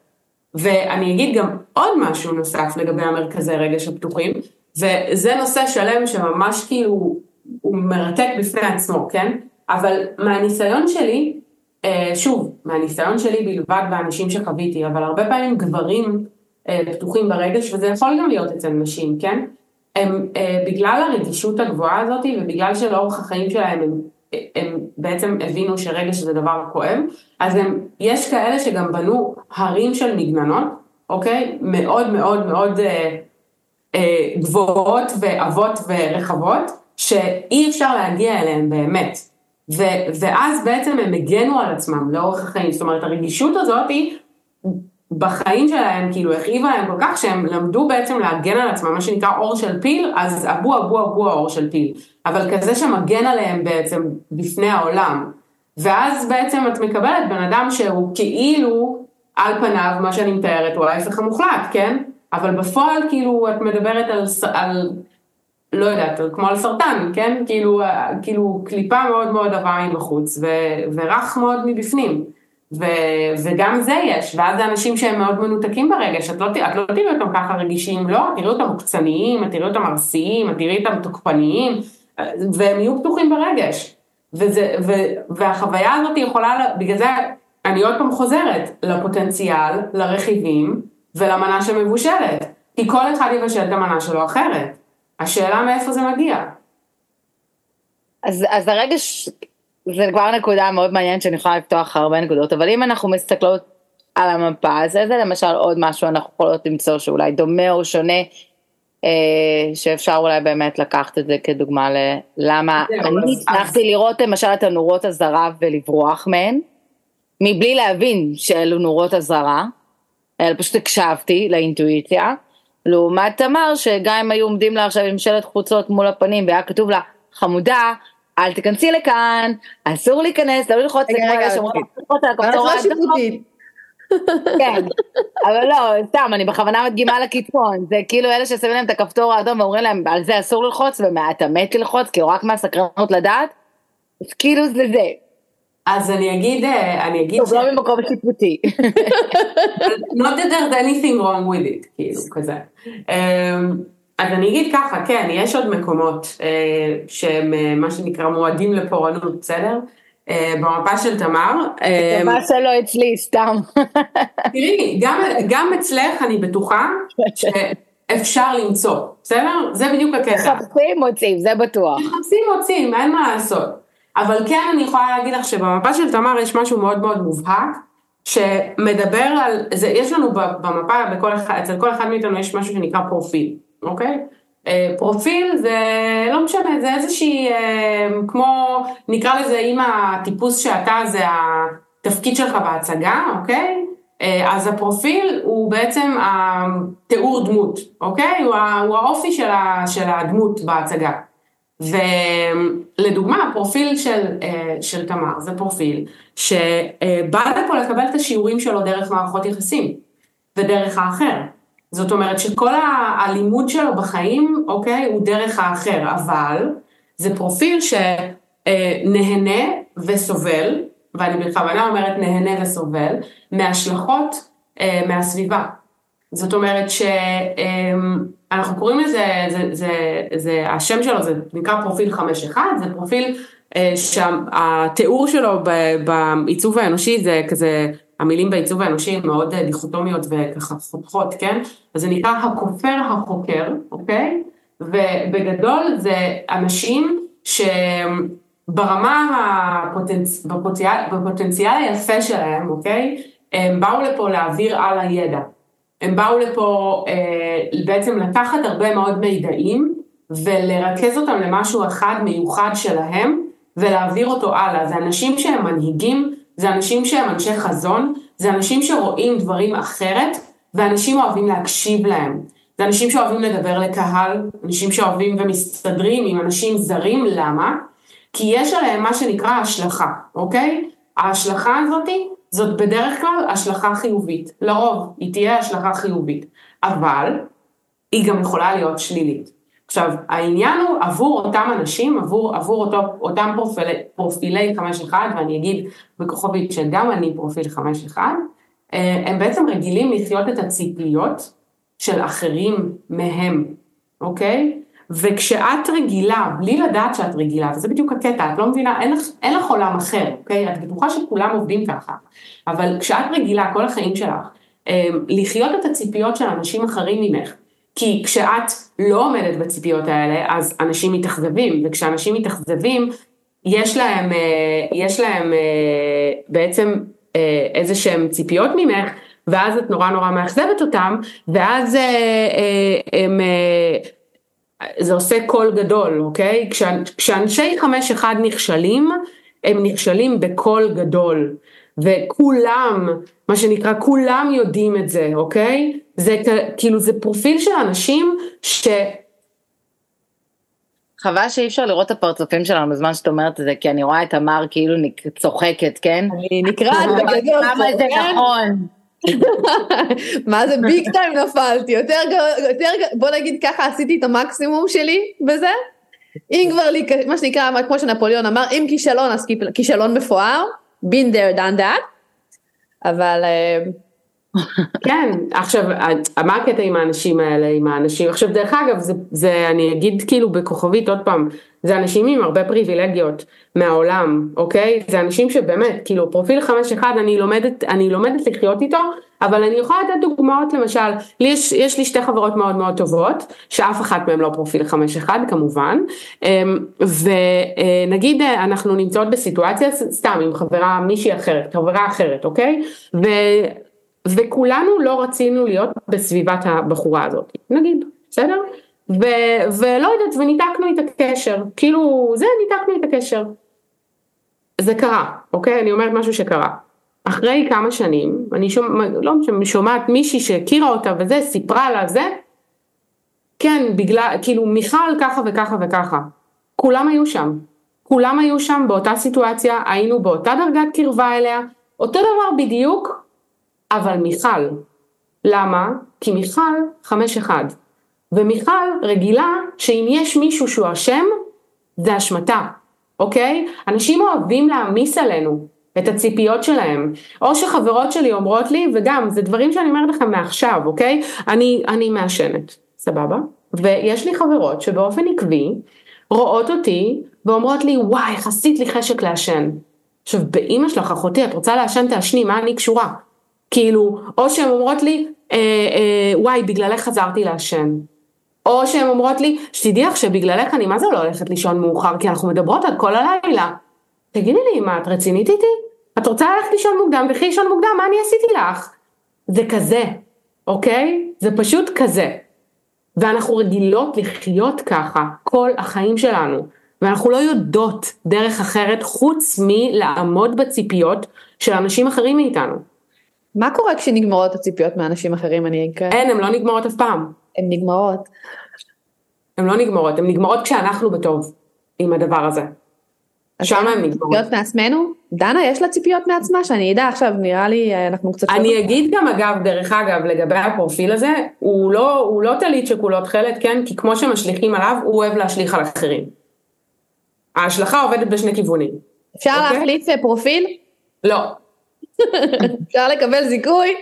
ואני אגיד גם עוד משהו נוסף לגבי המרכזי רגש הפתוחים, וזה נושא שלם שממש כאילו הוא מרתק בפני עצמו, כן? אבל מהניסיון שלי, אה, שוב, מהניסיון שלי בלבד באנשים שחוויתי, אבל הרבה פעמים גברים אה, פתוחים ברגש, וזה יכול גם להיות אצל נשים, כן? הם אה, בגלל הרגישות הגבוהה הזאת ובגלל שלאורך החיים שלהם הם הם בעצם הבינו שרגש זה דבר כואב, אז הם, יש כאלה שגם בנו הרים של מגננות, אוקיי? מאוד מאוד מאוד גבוהות ועבות ורחבות, שאי אפשר להגיע אליהן באמת. ו, ואז בעצם הם הגנו על עצמם לאורך החיים, זאת אומרת הרגישות הזאת היא בחיים שלהם כאילו הכאיבה להם כל כך שהם למדו בעצם להגן על עצמם, מה שנקרא אור של פיל, אז אבו אבו אבו האור של פיל, אבל כזה שמגן עליהם בעצם בפני העולם. ואז בעצם את מקבלת בן אדם שהוא כאילו על פניו מה שאני מתארת הוא ההפך המוחלט, כן? אבל בפועל כאילו את מדברת על, על לא יודעת, כמו על סרטן, כן? כאילו, כאילו קליפה מאוד מאוד עבה מבחוץ ו, ורך מאוד מבפנים. ו, וגם זה יש, ואז זה אנשים שהם מאוד מנותקים ברגש, את לא, את לא תראי אותם ככה רגישים, לא, תראי אותם מוקצניים, את תראי אותם ארסיים, את תראי אותם תוקפניים, והם יהיו פתוחים ברגש. וזה, ו, והחוויה הזאת יכולה, בגלל זה אני עוד פעם חוזרת, לפוטנציאל, לרכיבים ולמנה שמבושלת. כי כל אחד יבשל את המנה שלו אחרת. השאלה מאיפה זה מגיע. אז, אז הרגש זה כבר נקודה מאוד מעניינת שאני יכולה לפתוח הרבה נקודות, אבל אם אנחנו מסתכלות על המפה, אז זה למשל עוד משהו אנחנו יכולות למצוא שאולי דומה או שונה, אה, שאפשר אולי באמת לקחת את זה כדוגמה ללמה אני הצלחתי לראות למשל את הנורות אזהרה ולברוח מהן, מבלי להבין שאלו נורות אזהרה, אלא פשוט הקשבתי לאינטואיציה, לעומת תמר שגם אם היו עומדים לה עכשיו עם שלט חוצות מול הפנים והיה כתוב לה חמודה אל תיכנסי לכאן, אסור להיכנס, לא ללחוץ, רגע, רגע, רגע, שיפוטית. כן, אבל לא, סתם, אני בכוונה מדגימה לקיצון, זה כאילו אלה ששמים להם את הכפתור האדום ואומרים להם, על זה אסור ללחוץ, ואתה מת ללחוץ, כאילו רק מהסקרנות לדעת, אז כאילו זה זה. אז אני אגיד, אה, אני אגיד, טוב, לא ממקום שיפוטי. not that there's anything wrong with it, כאילו, כזה. אמ, אז אני אגיד ככה, כן, יש עוד מקומות אה, שהם אה, מה שנקרא מועדים לפורענות, בסדר? במפה של תמר. אמ, מה שלא אצלי, סתם. תראי, גם, גם אצלך אני בטוחה שאפשר למצוא, בסדר? זה בדיוק הקטע. מחפשים מוצאים, זה בטוח. מחפשים מוצאים, אין מה לעשות. אבל כן אני יכולה להגיד לך שבמפה של תמר יש משהו מאוד מאוד מובהק, שמדבר על, זה, יש לנו במפה, בכל אחד, אצל כל אחד מאיתנו יש משהו שנקרא פרופיל, אוקיי? אה, פרופיל זה לא משנה, זה איזושהי, אה, כמו, נקרא לזה אם הטיפוס שאתה זה התפקיד שלך בהצגה, אוקיי? אה, אז הפרופיל הוא בעצם התיאור דמות, אוקיי? הוא, האופי של, של הדמות בהצגה. ולדוגמה, הפרופיל של, של תמר זה פרופיל שבא לפה לקבל את השיעורים שלו דרך מערכות יחסים ודרך האחר. זאת אומרת שכל הלימוד שלו בחיים, אוקיי, הוא דרך האחר, אבל זה פרופיל שנהנה וסובל, ואני בכוונה אומרת נהנה וסובל, מהשלכות אה, מהסביבה. זאת אומרת שאנחנו קוראים לזה, זה, זה, זה, השם שלו זה נקרא פרופיל 5-1, זה פרופיל אה, שהתיאור שלו בעיצוב האנושי זה כזה המילים בעיצוב האנושי הן מאוד אה, דיכוטומיות וככה חותכות, כן? אז זה נקרא הכופר החוקר, אוקיי? ובגדול זה אנשים שברמה הפוטנצ... בפוטנציאל, בפוטנציאל היפה שלהם, אוקיי? הם באו לפה להעביר על הידע. הם באו לפה אה, בעצם לקחת הרבה מאוד מידעים ולרכז אותם למשהו אחד מיוחד שלהם ולהעביר אותו הלאה. זה אנשים שהם מנהיגים זה אנשים שהם אנשי חזון, זה אנשים שרואים דברים אחרת, ואנשים אוהבים להקשיב להם. זה אנשים שאוהבים לדבר לקהל, אנשים שאוהבים ומסתדרים עם אנשים זרים, למה? כי יש עליהם מה שנקרא השלכה, אוקיי? ההשלכה הזאתי, זאת בדרך כלל השלכה חיובית. לרוב היא תהיה השלכה חיובית, אבל היא גם יכולה להיות שלילית. עכשיו, העניין הוא עבור אותם אנשים, עבור, עבור אותו, אותם פרופילי, פרופילי 5-1, ואני אגיד בכוכבית שגם אני פרופיל 5-1, אה, הם בעצם רגילים לחיות את הציפיות של אחרים מהם, אוקיי? וכשאת רגילה, בלי לדעת שאת רגילה, וזה בדיוק הקטע, את לא מבינה, אין לך, אין לך עולם אחר, אוקיי? את בטוחה שכולם עובדים ככה, אבל כשאת רגילה כל החיים שלך, אה, לחיות את הציפיות של אנשים אחרים ממך, כי כשאת לא עומדת בציפיות האלה, אז אנשים מתאכזבים, וכשאנשים מתאכזבים, יש להם, אה, יש להם אה, בעצם אה, איזה שהם ציפיות ממך, ואז את נורא נורא מאכזבת אותם, ואז הם, זה עושה קול גדול, אוקיי? כשאנשי חמש אחד נכשלים, הם נכשלים בקול גדול. וכולם, מה שנקרא, כולם יודעים את זה, אוקיי? זה כאילו, זה פרופיל של אנשים ש... חבל שאי אפשר לראות את הפרצופים שלנו בזמן שאת אומרת את זה, כי אני רואה את תמר כאילו צוחקת, כן? אני נקרעת בגדול. למה זה נכון? מה זה ביג טיים נפלתי, יותר, יותר, בוא נגיד ככה עשיתי את המקסימום שלי בזה. אם כבר, מה שנקרא, כמו שנפוליאון אמר, אם כישלון אז כישלון מפואר. been there done that, אבל... אה, כן, עכשיו, מה הקטע עם האנשים האלה, עם האנשים, עכשיו דרך אגב, זה, זה, אני אגיד כאילו בכוכבית עוד פעם, זה אנשים עם הרבה פריבילגיות מהעולם, אוקיי? זה אנשים שבאמת, כאילו פרופיל 5-1 אני לומדת, אני לומדת לחיות איתו, אבל אני יכולה לתת דוגמאות למשל, לי יש, יש לי שתי חברות מאוד מאוד טובות, שאף אחת מהן לא פרופיל 5-1 כמובן, אמ, ונגיד אנחנו נמצאות בסיטואציה סתם עם חברה מישהי אחרת, חברה אחרת, אוקיי? ו... וכולנו לא רצינו להיות בסביבת הבחורה הזאת, נגיד, בסדר? ו- ולא יודעת, וניתקנו את הקשר, כאילו, זה, ניתקנו את הקשר. זה קרה, אוקיי? אני אומרת משהו שקרה. אחרי כמה שנים, אני שומע, לא שומעת מישהי שהכירה אותה וזה, סיפרה לה זה, כן, בגלל, כאילו, מיכל ככה וככה וככה. כולם היו שם. כולם היו שם באותה סיטואציה, היינו באותה דרגת קרבה אליה, אותו דבר בדיוק, אבל מיכל. למה? כי מיכל חמש אחד. ומיכל רגילה שאם יש מישהו שהוא אשם, זה אשמתה, אוקיי? אנשים אוהבים להעמיס עלינו את הציפיות שלהם. או שחברות שלי אומרות לי, וגם, זה דברים שאני אומרת לכם מעכשיו, אוקיי? אני, אני מעשנת, סבבה? ויש לי חברות שבאופן עקבי רואות אותי ואומרות לי, וואי, יחסית לי חשק לעשן. עכשיו, באימא שלך, אחותי, את רוצה לעשן תעשני, מה אני קשורה? כאילו, או שהן אומרות לי, אה, אה, וואי, בגללך חזרתי לעשן. או שהן אומרות לי, שתדעי לך שבגללך אני מה זה לא הולכת לישון מאוחר, כי אנחנו מדברות עד כל הלילה. תגידי לי, מה, את רצינית איתי? את רוצה ללכת לישון מוקדם, תלכי לישון מוקדם, מה אני עשיתי לך? זה כזה, אוקיי? זה פשוט כזה. ואנחנו רגילות לחיות ככה כל החיים שלנו. ואנחנו לא יודעות דרך אחרת חוץ מלעמוד בציפיות של אנשים אחרים מאיתנו. מה קורה כשנגמרות הציפיות מאנשים אחרים אני אקרא? אין, הן לא נגמרות אף פעם. הן נגמרות. הן לא נגמרות, הן נגמרות כשאנחנו בטוב עם הדבר הזה. שם הן נגמרות. ציפיות מעצמנו? דנה יש לה ציפיות מעצמה שאני אדע עכשיו נראה לי אה, אנחנו קצת... אני אגיד גם אגב, דרך אגב, לגבי הפרופיל הזה, הוא לא, הוא לא טלית שכולו תכלת, כן? כי כמו שמשליכים עליו, הוא אוהב להשליך על אחרים. ההשלכה עובדת בשני כיוונים. אפשר okay? אוקיי? להחליף אה, פרופיל? לא. אפשר לקבל זיכוי?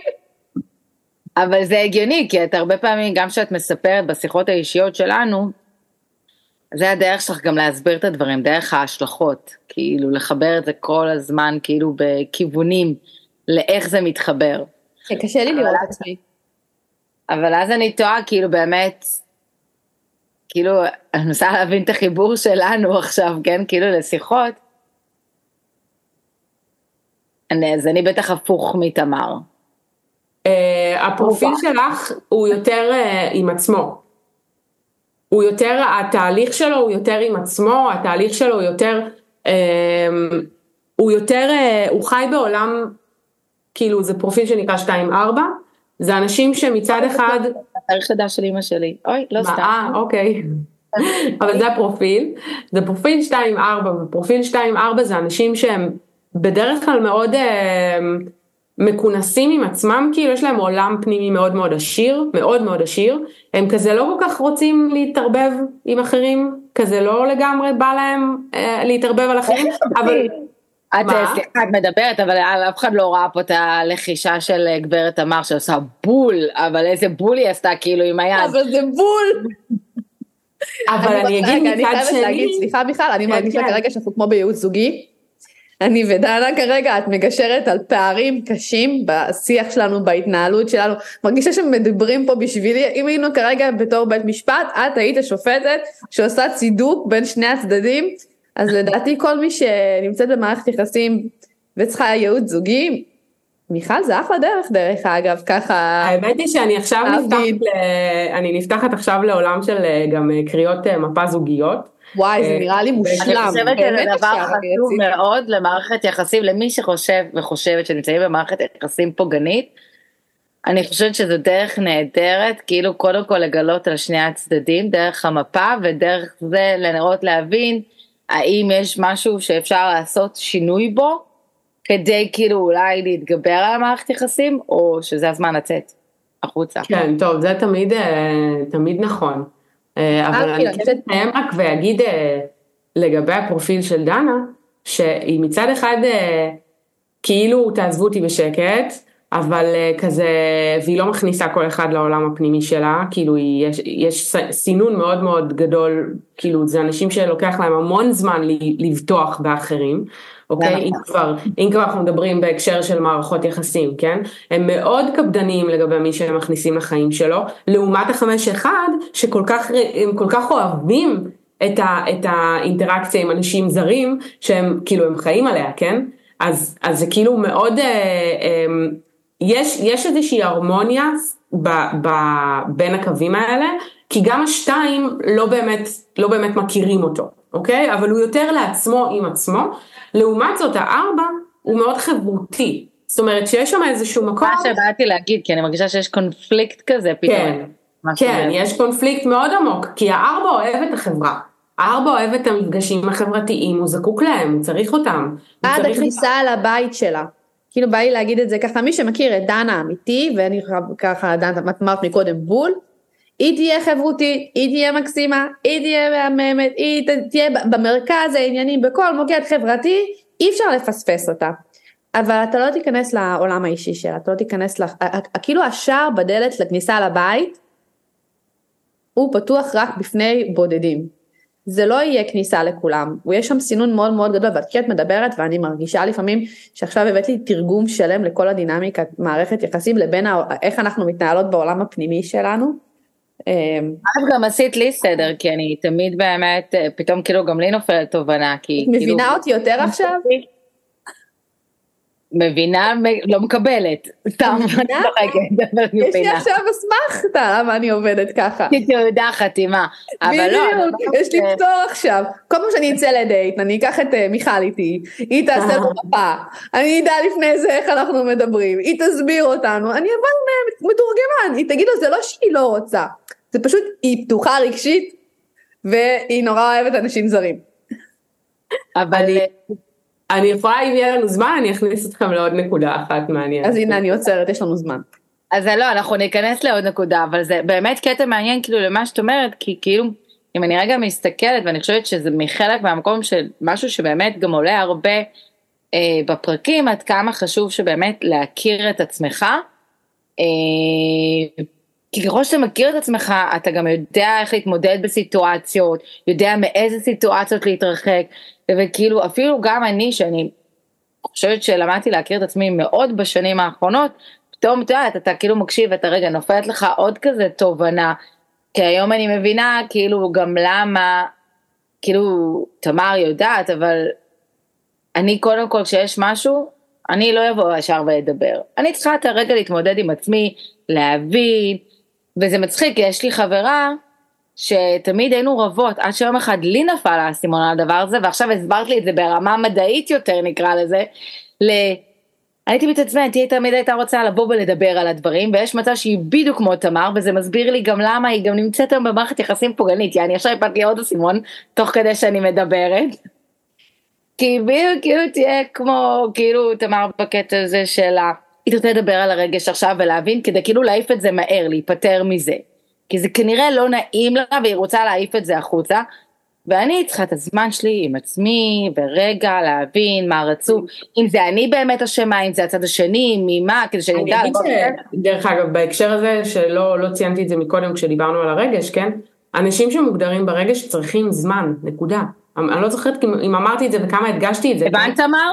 אבל זה הגיוני, כי את הרבה פעמים, גם כשאת מספרת בשיחות האישיות שלנו, זה הדרך שלך גם להסביר את הדברים, דרך ההשלכות, כאילו לחבר את זה כל הזמן, כאילו בכיוונים, לאיך זה מתחבר. קשה לי לראות את עצמי. אבל אז אני תוהה, כאילו באמת, כאילו, אני מנסה להבין את החיבור שלנו עכשיו, כן, כאילו לשיחות. אני, אז אני בטח הפוך מתמר. Uh, הפרופיל שלך הוא יותר uh, עם עצמו. הוא יותר, התהליך שלו הוא יותר עם עצמו, התהליך שלו הוא יותר, uh, הוא יותר, הוא חי בעולם, כאילו זה פרופיל שנקרא 2-4, זה אנשים שמצד אחד... תאריך לידה של אמא שלי, אוי, לא סתם. אה, אוקיי. אבל זה הפרופיל, זה פרופיל 2-4, ופרופיל 2-4 זה אנשים שהם בדרך כלל מאוד אה, מכונסים עם עצמם, כאילו יש להם עולם פנימי מאוד מאוד עשיר, מאוד מאוד עשיר, הם כזה לא כל כך רוצים להתערבב עם אחרים, כזה לא לגמרי בא להם אה, להתערבב על אחרים, אבל... את, סליחה, את מדברת, אבל אף אחד לא ראה פה את הלחישה של אה, גברת תמר שעושה בול, אבל איזה בול היא עשתה כאילו עם היד. אבל זה בול. אבל אני אגיד מצד שני... סליחה מיכל, אני כן, מרגישה כן. כרגע שאנחנו כמו בייעוץ זוגי. אני ודנה כרגע, את מגשרת על פערים קשים בשיח שלנו, בהתנהלות שלנו. מרגישה שמדברים פה בשבילי, אם היינו כרגע בתור בית משפט, את היית השופטת שעושה צידוק בין שני הצדדים, אז לדעתי כל מי שנמצאת במערכת יחסים וצריכה ייעוץ זוגי, מיכל זה אחלה דרך דרך אגב ככה. האמת היא שאני עכשיו נפתחת, ל... אני נפתחת עכשיו לעולם של אה, גם אה, קריאות אה, מפה זוגיות. וואי זה נראה לי מושלם. אני חושבת שזה דבר חשוב מאוד למערכת יחסים למי שחושב וחושבת שנמצאים במערכת יחסים פוגענית. אני חושבת שזו דרך נהדרת כאילו קודם כל לגלות על שני הצדדים דרך המפה ודרך זה לנרות להבין האם יש משהו שאפשר לעשות שינוי בו כדי כאילו אולי להתגבר על המערכת יחסים, או שזה הזמן לצאת החוצה. כן, טוב, זה תמיד, אה, תמיד נכון. אה, אבל אני כן אסיים רק ואגיד אה, לגבי הפרופיל של דנה, שהיא מצד אחד כאילו תעזבו אותי בשקט, אבל כזה, והיא לא מכניסה כל אחד לעולם הפנימי שלה, כאילו יש, יש סינון מאוד מאוד גדול, כאילו זה אנשים שלוקח להם המון זמן לבטוח באחרים. אוקיי? אם כבר, אם כבר אנחנו מדברים בהקשר של מערכות יחסים, כן? הם מאוד קפדניים לגבי מי שהם מכניסים לחיים שלו, לעומת החמש אחד, שכל כך, הם כל כך אוהבים את, ה, את האינטראקציה עם אנשים זרים, שהם כאילו הם חיים עליה, כן? אז, אז זה כאילו מאוד, אה, אה, יש, יש איזושהי הרמוניה ב, ב, בין הקווים האלה, כי גם השתיים לא באמת, לא באמת מכירים אותו, אוקיי? אבל הוא יותר לעצמו עם עצמו, לעומת זאת הארבע הוא מאוד חברותי, זאת אומרת שיש שם איזשהו מקום. מה שבאתי להגיד, כי אני מרגישה שיש קונפליקט כזה פתאום. כן, כן, יש קונפליקט מאוד עמוק, כי הארבע אוהב את החברה. הארבע אוהב את המפגשים החברתיים, הוא זקוק להם, הוא צריך אותם. עד הכניסה לבית שלה. כאילו בא לי להגיד את זה ככה, מי שמכיר את דנה האמיתי, ואני ככה, דנה, את אמרת מקודם בול, היא תהיה חברותית, היא תהיה מקסימה, היא תהיה מהממת, היא תהיה במרכז העניינים, בכל מוקד חברתי, אי אפשר לפספס אותה. אבל אתה לא תיכנס לעולם האישי שלה, אתה לא תיכנס, לה, כאילו השער בדלת לכניסה לבית, הוא פתוח רק בפני בודדים. זה לא יהיה כניסה לכולם, ויש שם סינון מאוד מאוד גדול, ואת כאילו מדברת ואני מרגישה לפעמים שעכשיו הבאת לי תרגום שלם לכל הדינמיקה, מערכת יחסים לבין איך אנחנו מתנהלות בעולם הפנימי שלנו. אמ, אגב גם עשית לי סדר, כי אני תמיד באמת, פתאום כאילו גם לי נופלת תובנה, כי כאילו... מבינה אותי יותר עכשיו? מבינה, לא מקבלת, סתם צוחקת, יש לי עכשיו אסמכתה למה אני עובדת ככה. לי תעודה חתימה, אבל לא. בדיוק, יש לי פטור עכשיו. כל פעם שאני אצא לדייט, אני אקח את אה, מיכל איתי, היא תעשה לו מפה, אני אדע לפני זה איך אנחנו מדברים, היא תסביר אותנו, אני אבוא מתורגמן, היא תגיד לו זה לא שהיא לא רוצה, זה פשוט, היא פתוחה רגשית, והיא נורא אוהבת אנשים זרים. אבל... אני יכולה, אם יהיה לנו זמן, אני אכניס אתכם לעוד נקודה אחת מעניינת. אז הנה, אני עוצרת, יש לנו זמן. אז לא, אנחנו ניכנס לעוד נקודה, אבל זה באמת קטע מעניין כאילו למה שאת אומרת, כי כאילו, אם אני רגע מסתכלת, ואני חושבת שזה מחלק מהמקום של משהו שבאמת גם עולה הרבה אה, בפרקים, עד כמה חשוב שבאמת להכיר את עצמך. אה, כי ככל שאתה מכיר את עצמך, אתה גם יודע איך להתמודד בסיטואציות, יודע מאיזה סיטואציות להתרחק, וכאילו אפילו גם אני, שאני חושבת שלמדתי להכיר את עצמי מאוד בשנים האחרונות, פתאום את יודעת, אתה כאילו מקשיב ואתה רגע נופלת לך עוד כזה תובנה, כי היום אני מבינה כאילו גם למה, כאילו תמר יודעת, אבל אני קודם כל כשיש משהו, אני לא אבוא ישר ואדבר. אני צריכה את הרגע להתמודד עם עצמי, להבין, וזה מצחיק, יש לי חברה שתמיד היינו רבות, עד שיום אחד לי נפל האסימון על הדבר הזה, ועכשיו הסברת לי את זה ברמה מדעית יותר נקרא לזה, ל... הייתי מתעצבנת, היא תמיד הייתה רוצה לבוא ולדבר על הדברים, ויש מצב שהיא בדיוק כמו תמר, וזה מסביר לי גם למה היא גם נמצאת היום במערכת יחסים פוגענית, יעני עכשיו הפלת לי עוד אסימון, תוך כדי שאני מדברת. כי בדיוק כאילו תהיה כמו, כאילו תמר בקטע הזה של ה... היא תרצה לדבר על הרגש עכשיו ולהבין, כדי כאילו להעיף את זה מהר, להיפטר מזה. כי זה כנראה לא נעים לה והיא רוצה להעיף את זה החוצה. ואני צריכה את הזמן שלי עם עצמי, ורגע להבין מה רצו, אם זה אני באמת אשמה, אם זה הצד השני, ממה, כדי שאני אדע. אגיד שדרך אגב, בהקשר הזה, שלא לא ציינתי את זה מקודם כשדיברנו על הרגש, כן? אנשים שמוגדרים ברגש צריכים זמן, נקודה. אני לא זוכרת אם אמרתי את זה וכמה הדגשתי את זה. הבנת תמר?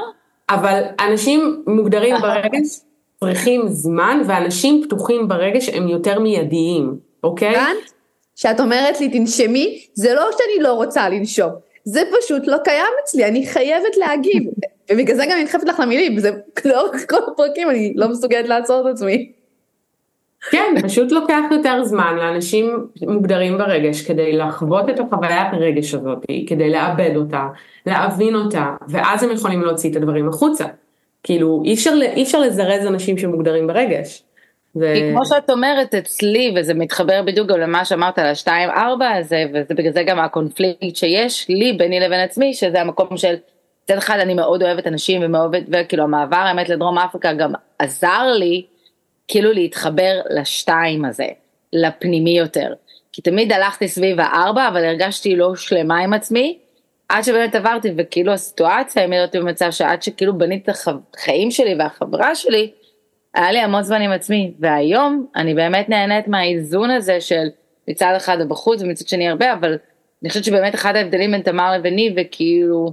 אבל אנשים מוגדרים ברגש צריכים זמן, ואנשים פתוחים ברגש הם יותר מיידיים. אוקיי? הבנת? שאת אומרת לי תנשמי, זה לא שאני לא רוצה לנשום, זה פשוט לא קיים אצלי, אני חייבת להגיב. ובגלל זה גם אני נדחפת לך למילים, זה לאורך כל הפרקים אני לא מסוגלת לעצור את עצמי. כן, פשוט לוקח יותר זמן לאנשים מוגדרים ברגש כדי לחוות את החוויית הרגש הזאת, כדי לאבד אותה, להבין אותה, ואז הם יכולים להוציא את הדברים החוצה. כאילו, אי אפשר, אי אפשר לזרז אנשים שמוגדרים ברגש. ו... כי כמו שאת אומרת אצלי, וזה מתחבר בדיוק גם למה שאמרת על השתיים ארבע הזה, וזה בגלל זה גם הקונפליקט שיש לי ביני לבין עצמי, שזה המקום של, מצד אחד אני מאוד אוהבת אנשים ומאוד, וכאילו המעבר האמת לדרום אפריקה גם עזר לי, כאילו להתחבר לשתיים הזה, לפנימי יותר. כי תמיד הלכתי סביב הארבע, אבל הרגשתי לא שלמה עם עצמי, עד שבאמת עברתי, וכאילו הסיטואציה העמידה אותי במצב שעד שכאילו בניתי את החיים שלי והחברה שלי, היה לי המון זמן עם עצמי, והיום אני באמת נהנית מהאיזון הזה של מצד אחד בחוץ ומצד שני הרבה, אבל אני חושבת שבאמת אחד ההבדלים בין תמר לביני, וכאילו,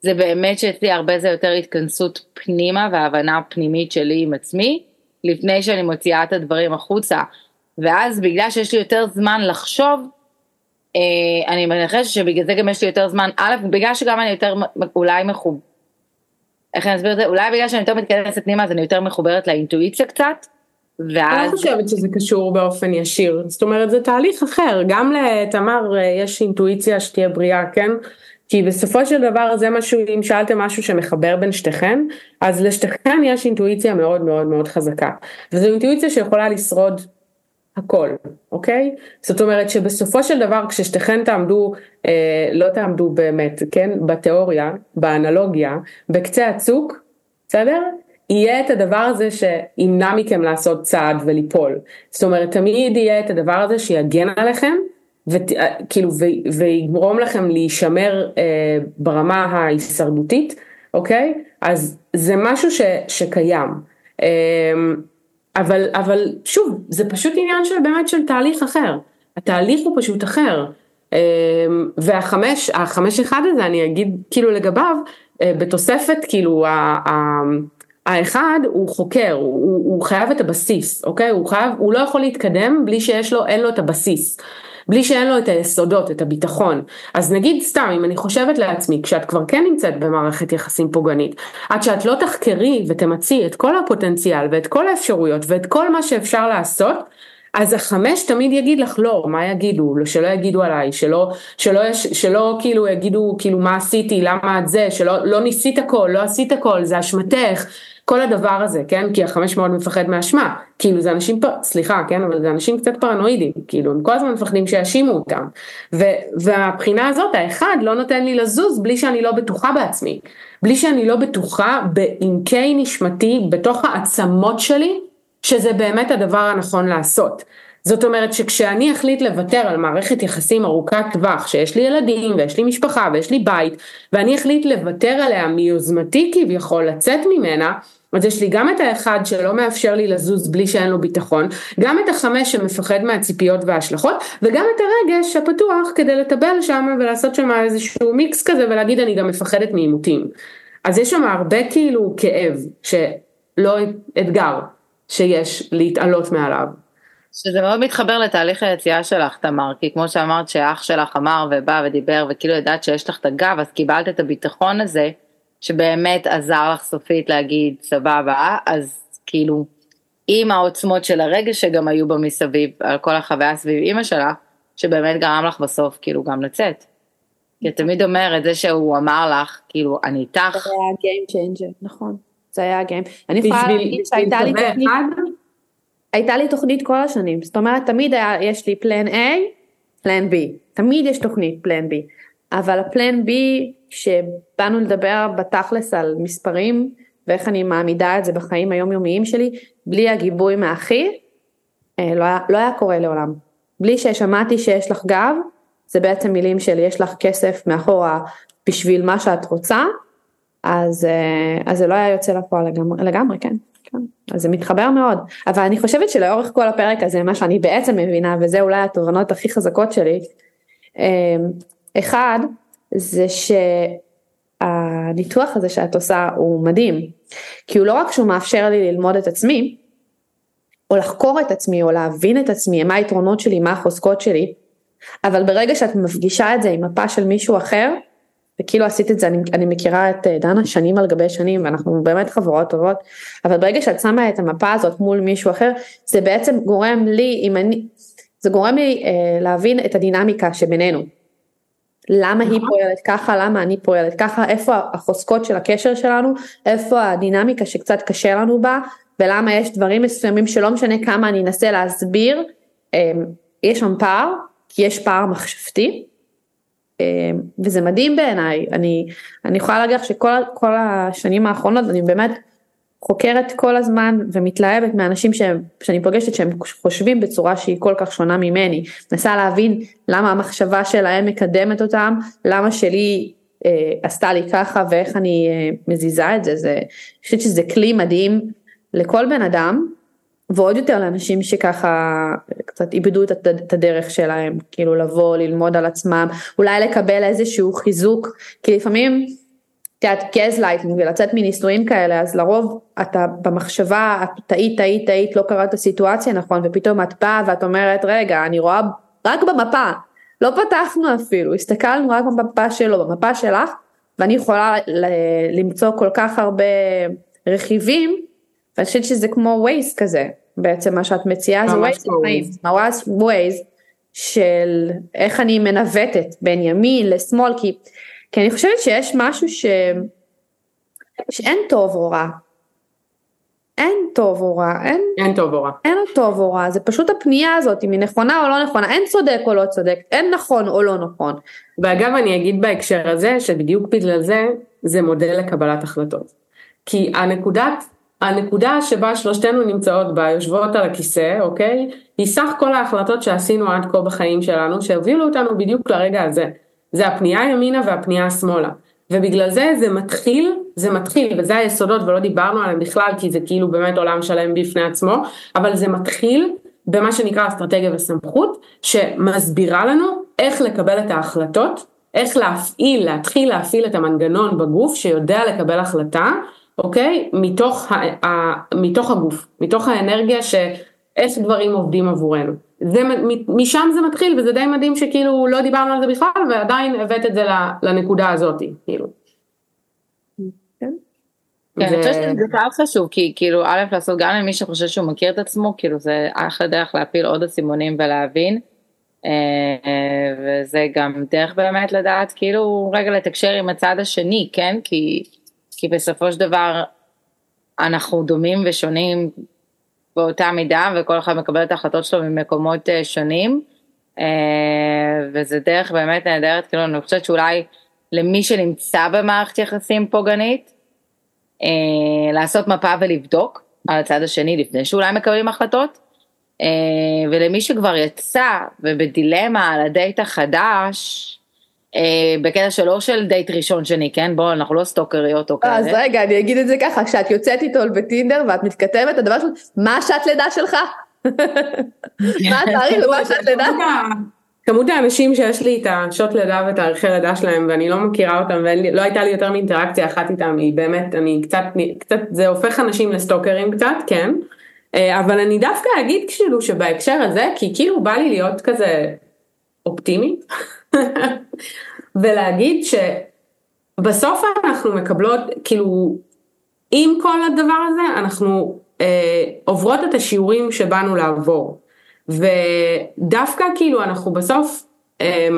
זה באמת שאצלי הרבה זה יותר התכנסות פנימה והבנה פנימית שלי עם עצמי, לפני שאני מוציאה את הדברים החוצה. ואז בגלל שיש לי יותר זמן לחשוב, אני מנחשת שבגלל זה גם יש לי יותר זמן, א', בגלל שגם אני יותר אולי מחוב... איך אני אסביר את זה? אולי בגלל שאני יותר מתכנסת פנימה אז אני יותר מחוברת לאינטואיציה קצת. ואז... אני לא חושבת שזה קשור באופן ישיר, זאת אומרת זה תהליך אחר, גם לתמר אה, יש אינטואיציה שתהיה בריאה, כן? כי בסופו של דבר זה משהו, אם שאלתם משהו שמחבר בין שתיכן, אז לשתיכן יש אינטואיציה מאוד מאוד מאוד חזקה. וזו אינטואיציה שיכולה לשרוד הכל, אוקיי? זאת אומרת שבסופו של דבר כששתיכן תעמדו, אה, לא תעמדו באמת, כן? בתיאוריה, באנלוגיה, בקצה הצוק, בסדר? יהיה את הדבר הזה שימנע מכם לעשות צעד וליפול. זאת אומרת, תמיד יהיה את הדבר הזה שיגן עליכם, וכאילו, ויגרום לכם להישמר אה, ברמה ההישרדותית, אוקיי? אז זה משהו ש, שקיים. אה, אבל, אבל שוב, זה פשוט עניין של באמת של תהליך אחר. התהליך הוא פשוט אחר. אה, והחמש, החמש אחד הזה, אני אגיד כאילו לגביו, אה, בתוספת כאילו האחד הוא חוקר, הוא, הוא חייב את הבסיס, אוקיי? הוא חייב, הוא לא יכול להתקדם בלי שיש לו, אין לו את הבסיס. בלי שאין לו את היסודות, את הביטחון. אז נגיד סתם, אם אני חושבת לעצמי, כשאת כבר כן נמצאת במערכת יחסים פוגענית, עד שאת לא תחקרי ותמצי את כל הפוטנציאל ואת כל האפשרויות ואת כל מה שאפשר לעשות, אז החמש תמיד יגיד לך לא, מה יגידו, שלא יגידו עליי, שלא, שלא, שלא, שלא כאילו יגידו כאילו מה עשיתי, למה את זה, שלא לא ניסית הכל, לא עשית הכל, זה אשמתך, כל הדבר הזה, כן, כי החמש מאוד מפחד מאשמה, כאילו זה אנשים, סליחה, כן, אבל זה אנשים קצת פרנואידים, כאילו הם כל הזמן מפחדים שיאשימו אותם, ו, והבחינה הזאת, האחד לא נותן לי לזוז בלי שאני לא בטוחה בעצמי, בלי שאני לא בטוחה בעמקי נשמתי, בתוך העצמות שלי, שזה באמת הדבר הנכון לעשות. זאת אומרת שכשאני אחליט לוותר על מערכת יחסים ארוכת טווח, שיש לי ילדים ויש לי משפחה ויש לי בית, ואני אחליט לוותר עליה מיוזמתי כביכול לצאת ממנה, אז יש לי גם את האחד שלא מאפשר לי לזוז בלי שאין לו ביטחון, גם את החמש שמפחד מהציפיות וההשלכות, וגם את הרגש הפתוח כדי לטבל שם ולעשות שם איזשהו מיקס כזה ולהגיד אני גם מפחדת מעימותים. אז יש שם הרבה כאילו כאב, שלא אתגר, שיש להתעלות מעליו. שזה מאוד מתחבר לתהליך היציאה שלך, תמר, כי כמו שאמרת שאח שלך אמר ובא ודיבר וכאילו ידעת שיש לך את הגב, אז קיבלת את הביטחון הזה, שבאמת עזר לך סופית להגיד סבבה, אז כאילו, עם העוצמות של הרגש שגם היו בה מסביב, על כל החוויה סביב אימא שלך, שבאמת גרם לך בסוף כאילו גם לצאת. כי את תמיד אומרת, זה שהוא אמר לך, כאילו, אני איתך. זה היה Game Changer, נכון. זה היה Game. אני יכולה להגיד שהייתה לי תוכנית, הייתה לי תוכנית כל השנים, זאת אומרת, תמיד היה, יש לי פלן A, פלן B. תמיד יש תוכנית פלן B. אבל הפלן B, שבאנו לדבר בתכלס על מספרים, ואיך אני מעמידה את זה בחיים היומיומיים שלי, בלי הגיבוי מאחי, אה, לא היה, לא היה קורה לעולם. בלי ששמעתי שיש לך גב, זה בעצם מילים של יש לך כסף מאחורה בשביל מה שאת רוצה, אז, אה, אז זה לא היה יוצא לפועל לגמרי, לגמרי, כן. כן. אז זה מתחבר מאוד, אבל אני חושבת שלאורך כל הפרק הזה, מה שאני בעצם מבינה, וזה אולי התובנות הכי חזקות שלי, אה, אחד, זה שהניתוח הזה שאת עושה הוא מדהים, כי הוא לא רק שהוא מאפשר לי ללמוד את עצמי, או לחקור את עצמי, או להבין את עצמי, מה היתרונות שלי, מה החוזקות שלי, אבל ברגע שאת מפגישה את זה עם מפה של מישהו אחר, וכאילו עשית את זה, אני, אני מכירה את אה, דנה שנים על גבי שנים ואנחנו באמת חברות טובות, אבל ברגע שאת שמה את המפה הזאת מול מישהו אחר, זה בעצם גורם לי, אם אני, זה גורם לי אה, להבין את הדינמיקה שבינינו. למה היא נכון. פועלת ככה, למה אני פועלת ככה, איפה החוזקות של הקשר שלנו, איפה הדינמיקה שקצת קשה לנו בה, ולמה יש דברים מסוימים שלא משנה כמה אני אנסה להסביר, אה, יש שם פער, כי יש פער מחשבתי, וזה מדהים בעיניי, אני, אני יכולה להגיד לך שכל השנים האחרונות אני באמת חוקרת כל הזמן ומתלהבת מאנשים שהם, שאני פוגשת שהם חושבים בצורה שהיא כל כך שונה ממני, מנסה להבין למה המחשבה שלהם מקדמת אותם, למה שלי אה, עשתה לי ככה ואיך אני אה, מזיזה את זה, זה, אני חושבת שזה כלי מדהים לכל בן אדם ועוד יותר לאנשים שככה קצת איבדו את הדרך שלהם, כאילו לבוא, ללמוד על עצמם, אולי לקבל איזשהו חיזוק, כי לפעמים, את יודעת, גז לייטינג ולצאת מנישואים כאלה, אז לרוב אתה במחשבה, את טעית, טעית, טעית, לא קראת את הסיטואציה נכון, ופתאום את באה ואת אומרת, רגע, אני רואה רק במפה, לא פתחנו אפילו, הסתכלנו רק במפה שלו, במפה שלך, ואני יכולה למצוא כל כך הרבה רכיבים ואני חושבת שזה כמו Waze כזה, בעצם מה שאת מציעה זה Waze לחיים, ממש Waze של איך אני מנווטת בין ימין לשמאל, כי, כי אני חושבת שיש משהו ש, שאין טוב או רע. אין טוב או רע, אין, אין טוב או רע, אין טוב או רע, זה פשוט הפנייה הזאת אם היא נכונה או לא נכונה, אין צודק או לא צודק, אין נכון או לא נכון. ואגב אני אגיד בהקשר הזה שבדיוק בגלל זה זה מודל לקבלת החלטות. כי הנקודת הנקודה שבה שלושתנו נמצאות בה, יושבות על הכיסא, אוקיי? היא סך כל ההחלטות שעשינו עד כה בחיים שלנו, שהובילו אותנו בדיוק לרגע הזה. זה הפנייה ימינה והפנייה שמאלה. ובגלל זה זה מתחיל, זה מתחיל, וזה היסודות ולא דיברנו עליהם בכלל, כי זה כאילו באמת עולם שלם בפני עצמו, אבל זה מתחיל במה שנקרא אסטרטגיה וסמכות, שמסבירה לנו איך לקבל את ההחלטות, איך להפעיל, להתחיל להפעיל את המנגנון בגוף שיודע לקבל החלטה, אוקיי? מתוך, ה, ה, מתוך הגוף, מתוך האנרגיה שאיך דברים עובדים עבורנו. זה, משם זה מתחיל וזה די מדהים שכאילו לא דיברנו על זה בכלל ועדיין הבאת את זה לנקודה הזאת, כאילו. כן, אני חושבת שזה בכלל חשוב, כי כאילו א' לעשות גם למי שחושב שהוא מכיר את עצמו, כאילו זה אחלה דרך להפיל עוד אסימונים ולהבין, אה, וזה גם דרך באמת לדעת כאילו רגע לתקשר עם הצד השני, כן? כי, כי בסופו של דבר אנחנו דומים ושונים באותה מידה וכל אחד מקבל את ההחלטות שלו ממקומות אה, שונים. אה, וזה דרך באמת נהדרת, כאילו אני חושבת שאולי למי שנמצא במערכת יחסים פוגענית, אה, לעשות מפה ולבדוק על הצד השני לפני שאולי מקבלים החלטות, ולמי שכבר יצא ובדילמה על הדייט החדש, בקטע שלא של דייט ראשון שני, כן? בואו, אנחנו לא סטוקריות או כאלה. אז רגע, אני אגיד את זה ככה, כשאת יוצאת איתו בטינדר ואת מתכתבת, הדבר שלך, מה השעת לידה שלך? מה התאריך ומה השעת לידה? כמות האנשים שיש לי את השעות לידה ותאריכי לידה שלהם ואני לא מכירה אותם ולא הייתה לי יותר מאינטראקציה אחת איתם, היא באמת, אני קצת, קצת, זה הופך אנשים לסטוקרים קצת, כן? אה, אבל אני דווקא אגיד כאילו שבהקשר הזה, כי כאילו בא לי להיות כזה אופטימית. ולהגיד שבסוף אנחנו מקבלות, כאילו, עם כל הדבר הזה, אנחנו אה, עוברות את השיעורים שבאנו לעבור. ודווקא כאילו אנחנו בסוף אה,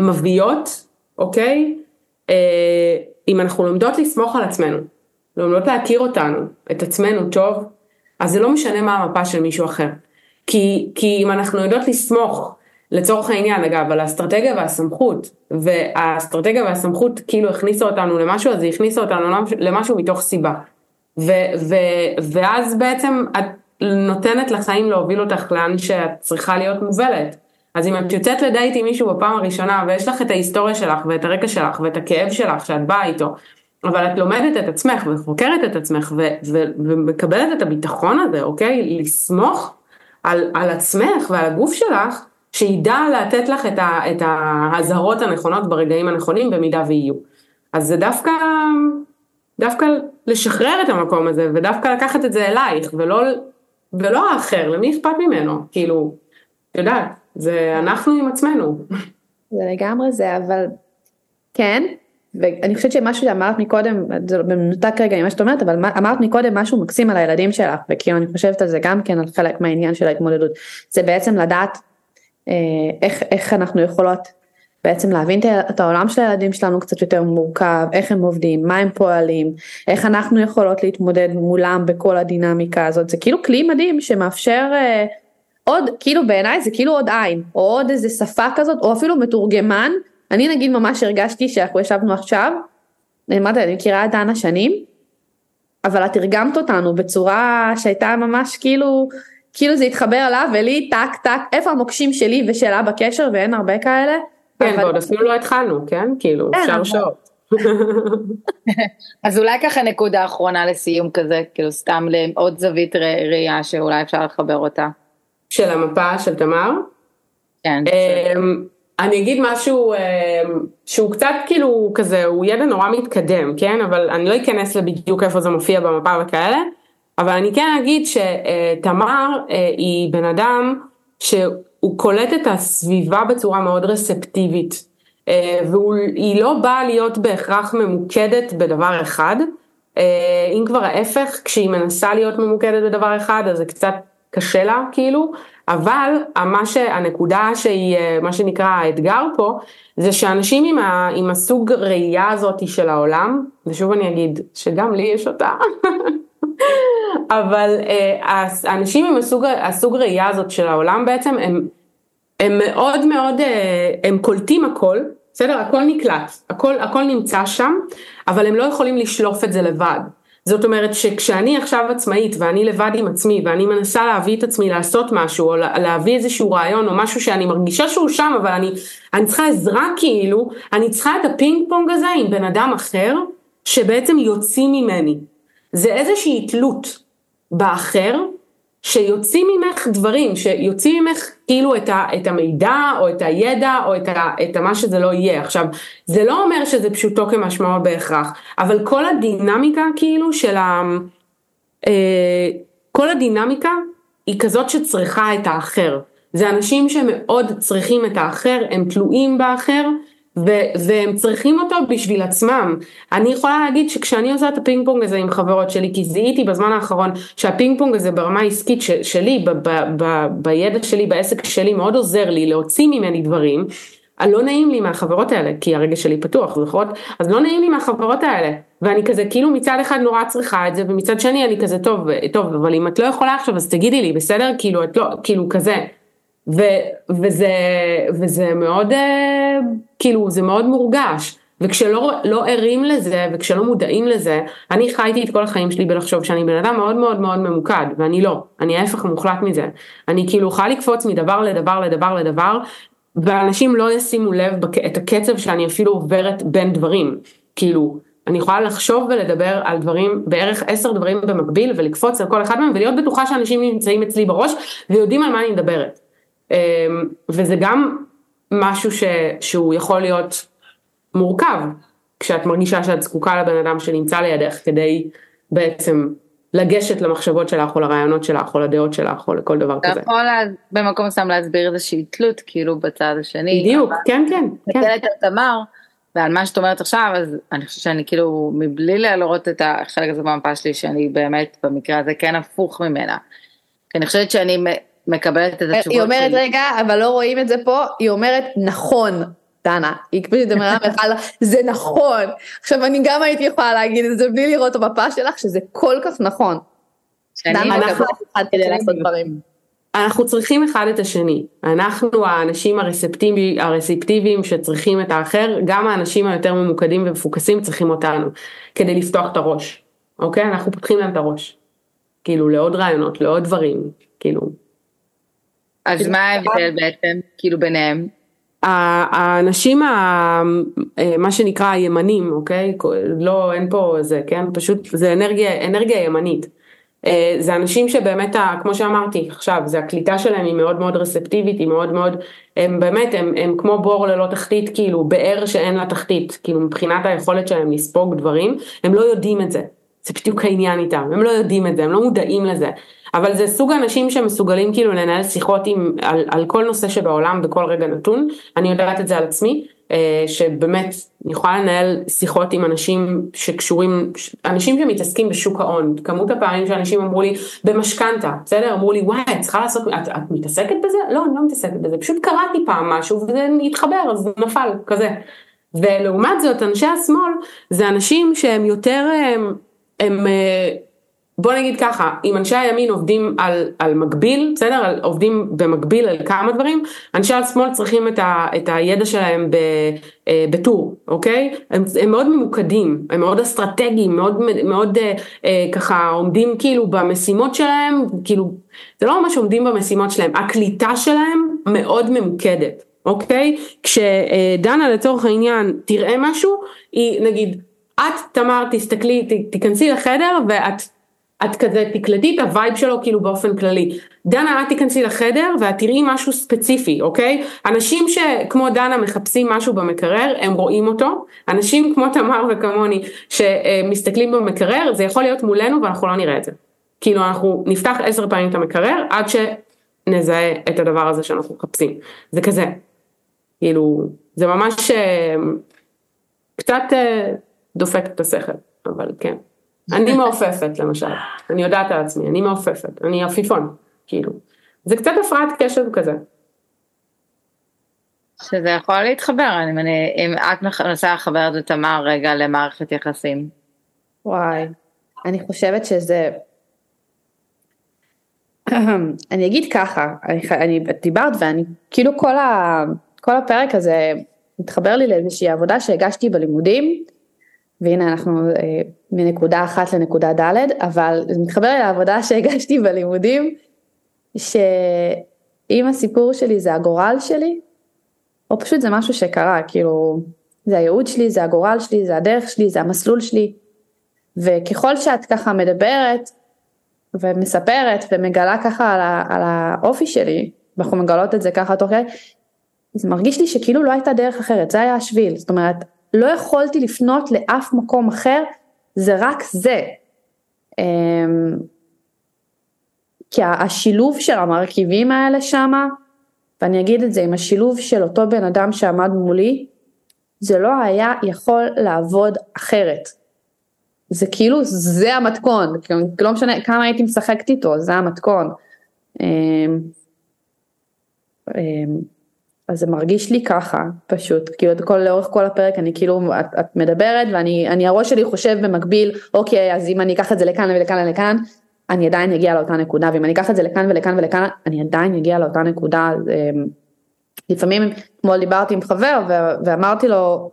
מביאות, אוקיי? אה, אם אנחנו לומדות לסמוך על עצמנו, לומדות להכיר אותנו, את עצמנו טוב, אז זה לא משנה מה המפה של מישהו אחר. כי, כי אם אנחנו יודעות לסמוך לצורך העניין אגב על האסטרטגיה והסמכות והאסטרטגיה והסמכות כאילו הכניסה אותנו למשהו אז היא הכניסה אותנו למשהו מתוך סיבה. ו, ו, ואז בעצם את נותנת לחיים להוביל אותך לאן שאת צריכה להיות מובלת. אז אם את יוצאת לדייט עם מישהו בפעם הראשונה ויש לך את ההיסטוריה שלך ואת הרקע שלך ואת הכאב שלך שאת באה איתו אבל את לומדת את עצמך וחוקרת את עצמך ו, ו, ומקבלת את הביטחון הזה אוקיי? לסמוך על, על עצמך ועל הגוף שלך שידע לתת לך את, ה, את האזהרות הנכונות ברגעים הנכונים במידה ויהיו. אז זה דווקא, דווקא לשחרר את המקום הזה ודווקא לקחת את זה אלייך ולא, ולא האחר, למי אכפת ממנו? כאילו, את יודעת, זה אנחנו עם עצמנו. זה לגמרי זה, אבל כן, ואני חושבת שמשהו שאמרת מקודם, זה במנותק רגע ממה שאת אומרת, אבל אמרת מקודם משהו מקסים על הילדים שלך, וכאילו אני חושבת על זה גם כן על חלק מהעניין של ההתמודדות, זה בעצם לדעת אה, איך, איך אנחנו יכולות בעצם להבין את העולם של הילדים שלנו קצת יותר מורכב, איך הם עובדים, מה הם פועלים, איך אנחנו יכולות להתמודד מולם בכל הדינמיקה הזאת, זה כאילו כלי מדהים שמאפשר אה, עוד, כאילו בעיניי זה כאילו עוד עין, או עוד איזה שפה כזאת, או אפילו מתורגמן, אני נגיד ממש הרגשתי שאנחנו ישבנו עכשיו, אמרתי, אני מכירה את דנה שנים, אבל את תרגמת אותנו בצורה שהייתה ממש כאילו, כאילו זה התחבר עליו ולי טק טק איפה המוקשים שלי ושלה בקשר ואין הרבה כאלה. כן אבל... ועוד אפילו לא התחלנו כן כאילו כן, אפשר. שעות. אז אולי ככה נקודה אחרונה לסיום כזה כאילו סתם לעוד זווית ראייה שאולי אפשר לחבר אותה. של המפה של תמר? כן. אמ, אני אגיד משהו אמ, שהוא קצת כאילו כזה הוא ידע נורא מתקדם כן אבל אני לא אכנס לבדיוק איפה זה מופיע במפה וכאלה. אבל אני כן אגיד שתמר אה, היא בן אדם שהוא קולט את הסביבה בצורה מאוד רספטיבית אה, והיא לא באה להיות בהכרח ממוקדת בדבר אחד. אה, אם כבר ההפך, כשהיא מנסה להיות ממוקדת בדבר אחד אז זה קצת קשה לה כאילו, אבל מה שהנקודה שהיא מה שנקרא האתגר פה זה שאנשים עם, ה, עם הסוג ראייה הזאת של העולם, ושוב אני אגיד שגם לי יש אותה, אבל אה, האנשים עם הסוג, הסוג ראייה הזאת של העולם בעצם הם, הם מאוד מאוד, אה, הם קולטים הכל, בסדר? הכל נקלט, הכל, הכל נמצא שם, אבל הם לא יכולים לשלוף את זה לבד. זאת אומרת שכשאני עכשיו עצמאית ואני לבד עם עצמי ואני מנסה להביא את עצמי לעשות משהו או להביא איזשהו רעיון או משהו שאני מרגישה שהוא שם אבל אני, אני צריכה עזרה כאילו, אני צריכה את הפינג פונג הזה עם בן אדם אחר שבעצם יוציא ממני. זה איזושהי תלות באחר שיוצאים ממך דברים, שיוצאים ממך כאילו את, ה, את המידע או את הידע או את, ה, את מה שזה לא יהיה. עכשיו, זה לא אומר שזה פשוטו כמשמעו בהכרח, אבל כל הדינמיקה כאילו של ה... אה, כל הדינמיקה היא כזאת שצריכה את האחר. זה אנשים שמאוד צריכים את האחר, הם תלויים באחר, ו- והם צריכים אותו בשביל עצמם. אני יכולה להגיד שכשאני עושה את הפינג פונג הזה עם חברות שלי, כי זיהיתי בזמן האחרון שהפינג פונג הזה ברמה העסקית ש- שלי, ב- ב- ב- בידע שלי, בעסק שלי, מאוד עוזר לי להוציא ממני דברים. לא נעים לי מהחברות האלה, כי הרגש שלי פתוח, זוכרות? אז לא נעים לי מהחברות האלה. ואני כזה, כאילו מצד אחד נורא צריכה את זה, ומצד שני אני כזה, טוב, טוב, אבל אם את לא יכולה עכשיו, אז תגידי לי, בסדר? כאילו, את לא, כאילו כזה. ו, וזה, וזה מאוד, אה, כאילו, זה מאוד מורגש. וכשלא לא ערים לזה וכשלא מודעים לזה, אני חייתי את כל החיים שלי בלחשוב שאני בן אדם מאוד מאוד מאוד ממוקד, ואני לא, אני ההפך המוחלט מזה. אני כאילו יכולה לקפוץ מדבר לדבר לדבר לדבר, ואנשים לא ישימו לב בק... את הקצב שאני אפילו עוברת בין דברים. כאילו, אני יכולה לחשוב ולדבר על דברים, בערך עשר דברים במקביל, ולקפוץ על כל אחד מהם, ולהיות בטוחה שאנשים נמצאים אצלי בראש, ויודעים על מה אני מדברת. אמ, וזה גם משהו ש, שהוא יכול להיות מורכב, כשאת מרגישה שאת זקוקה לבן אדם שנמצא לידך כדי בעצם לגשת למחשבות שלך או לרעיונות שלך או לדעות שלך או לכל דבר כזה. אתה יכול במקום מסוים להסביר איזושהי תלות כאילו בצד השני. בדיוק, כן כן. כן. על תמר ועל מה שאת אומרת עכשיו אז אני חושבת שאני כאילו מבלי לראות את החלק הזה במפה שלי שאני באמת במקרה הזה כן הפוך ממנה. כי אני חושבת שאני מקבלת את התשובות שלי. היא אומרת רגע, אבל לא רואים את זה פה, היא אומרת נכון, דנה. היא פשוט אמרה לך, זה נכון. עכשיו אני גם הייתי יכולה להגיד את זה בלי לראות את המפה שלך, שזה כל כך נכון. דנה מקבלת אחד כדי לעשות דברים. אנחנו צריכים אחד את השני, אנחנו האנשים הרספטיביים, הרספטיביים שצריכים את האחר, גם האנשים היותר ממוקדים ומפוקסים צריכים אותנו, כדי לפתוח את הראש, אוקיי? אנחנו פותחים להם את הראש, כאילו לעוד רעיונות, לעוד דברים, כאילו אז כאילו, מה ההבדל בעצם, כאילו ביניהם? האנשים, ה, מה שנקרא הימנים, אוקיי? לא, אין פה זה, כן? פשוט זה אנרגיה, אנרגיה ימנית. אה, זה אנשים שבאמת, כמו שאמרתי עכשיו, זה הקליטה שלהם היא מאוד מאוד רספטיבית, היא מאוד מאוד, הם באמת, הם, הם כמו בור ללא תחתית, כאילו, באר שאין לה תחתית, כאילו מבחינת היכולת שלהם לספוג דברים, הם לא יודעים את זה. זה בדיוק העניין איתם, הם לא יודעים את זה, הם לא מודעים לזה. אבל זה סוג האנשים שמסוגלים כאילו לנהל שיחות עם, על, על כל נושא שבעולם בכל רגע נתון, אני יודעת את זה על עצמי, אה, שבאמת אני יכולה לנהל שיחות עם אנשים שקשורים, אנשים שמתעסקים בשוק ההון, כמות הפעמים שאנשים אמרו לי במשכנתה, בסדר? אמרו לי וואי את צריכה לעשות, את, את מתעסקת בזה? לא אני לא מתעסקת בזה, פשוט קראתי פעם משהו וזה התחבר אז נפל, כזה. ולעומת זאת אנשי השמאל זה אנשים שהם יותר, הם, הם, הם אה, בוא נגיד ככה, אם אנשי הימין עובדים על, על מקביל, בסדר? על, עובדים במקביל על כמה דברים, אנשי השמאל צריכים את, ה, את הידע שלהם ב, אה, בטור, אוקיי? הם, הם מאוד ממוקדים, הם מאוד אסטרטגיים, מאוד, מאוד אה, אה, ככה עומדים כאילו במשימות שלהם, כאילו, זה לא ממש עומדים במשימות שלהם, הקליטה שלהם מאוד ממוקדת, אוקיי? כשדנה לצורך העניין תראה משהו, היא נגיד, את תמר תסתכלי, תיכנסי לחדר ואת את כזה תקלטי את ה vibe שלו כאילו באופן כללי. דנה את תיכנסי לחדר ואת תראי משהו ספציפי, אוקיי? אנשים שכמו דנה מחפשים משהו במקרר, הם רואים אותו. אנשים כמו תמר וכמוני שמסתכלים במקרר, זה יכול להיות מולנו ואנחנו לא נראה את זה. כאילו אנחנו נפתח עשר פעמים את המקרר עד שנזהה את הדבר הזה שאנחנו מחפשים. זה כזה. כאילו, זה ממש אה, קצת אה, דופק את השכל, אבל כן. אני מעופפת למשל, אני יודעת על עצמי, אני מעופפת, אני עפיפון, כאילו. זה קצת הפרעת קשב כזה. שזה יכול להתחבר, אני מניח, אם את מנסה לחבר את תמר רגע למערכת יחסים. וואי, אני חושבת שזה... אני אגיד ככה, אני, אני דיברת ואני כאילו כל, ה, כל הפרק הזה מתחבר לי לאיזושהי עבודה שהגשתי בלימודים והנה אנחנו אה, מנקודה אחת לנקודה ד', אבל זה מתחבר לעבודה שהגשתי בלימודים, שאם הסיפור שלי זה הגורל שלי, או פשוט זה משהו שקרה, כאילו, זה הייעוד שלי, זה הגורל שלי, זה הדרך שלי, זה המסלול שלי, וככל שאת ככה מדברת ומספרת ומגלה ככה על, ה, על האופי שלי, ואנחנו מגלות את זה ככה תוך כדי, זה מרגיש לי שכאילו לא הייתה דרך אחרת, זה היה השביל, זאת אומרת, לא יכולתי לפנות לאף מקום אחר, זה רק זה. אמ, כי השילוב של המרכיבים האלה שמה, ואני אגיד את זה, עם השילוב של אותו בן אדם שעמד מולי, זה לא היה יכול לעבוד אחרת. זה כאילו, זה המתכון, לא משנה כמה הייתי משחקת איתו, זה המתכון. אז זה מרגיש לי ככה, פשוט, כאילו כל, לאורך כל הפרק אני כאילו, את, את מדברת ואני, הראש שלי חושב במקביל, אוקיי, אז אם אני אקח את זה לכאן ולכאן ולכאן, אני עדיין אגיע לאותה נקודה, ואם אני אקח את זה לכאן ולכאן ולכאן, אני עדיין אגיע לאותה נקודה. אמ, לפעמים, אתמול דיברתי עם חבר ואמרתי לו,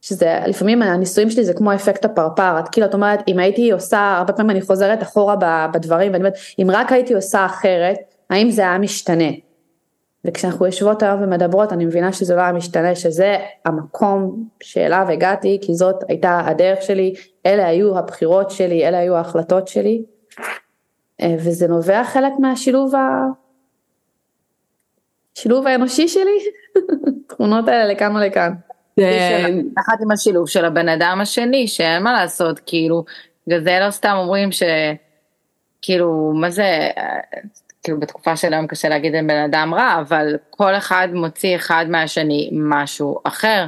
שזה לפעמים הניסויים שלי זה כמו אפקט הפרפר, את כאילו את אומרת אם הייתי עושה, הרבה פעמים אני חוזרת אחורה בדברים ואני אומרת אם רק הייתי עושה אחרת, האם זה היה משתנה? וכשאנחנו יושבות היום ומדברות אני מבינה שזה לא היה משתנה, שזה המקום שאליו הגעתי כי זאת הייתה הדרך שלי, אלה היו הבחירות שלי, אלה היו ההחלטות שלי אה, וזה נובע חלק מהשילוב ה... שילוב האנושי שלי, תכונות האלה לכאן ולכאן. יחד עם השילוב של הבן אדם השני שאין מה לעשות כאילו בגלל זה לא סתם אומרים שכאילו מה זה כאילו בתקופה של היום קשה להגיד עם בן אדם רע אבל כל אחד מוציא אחד מהשני משהו אחר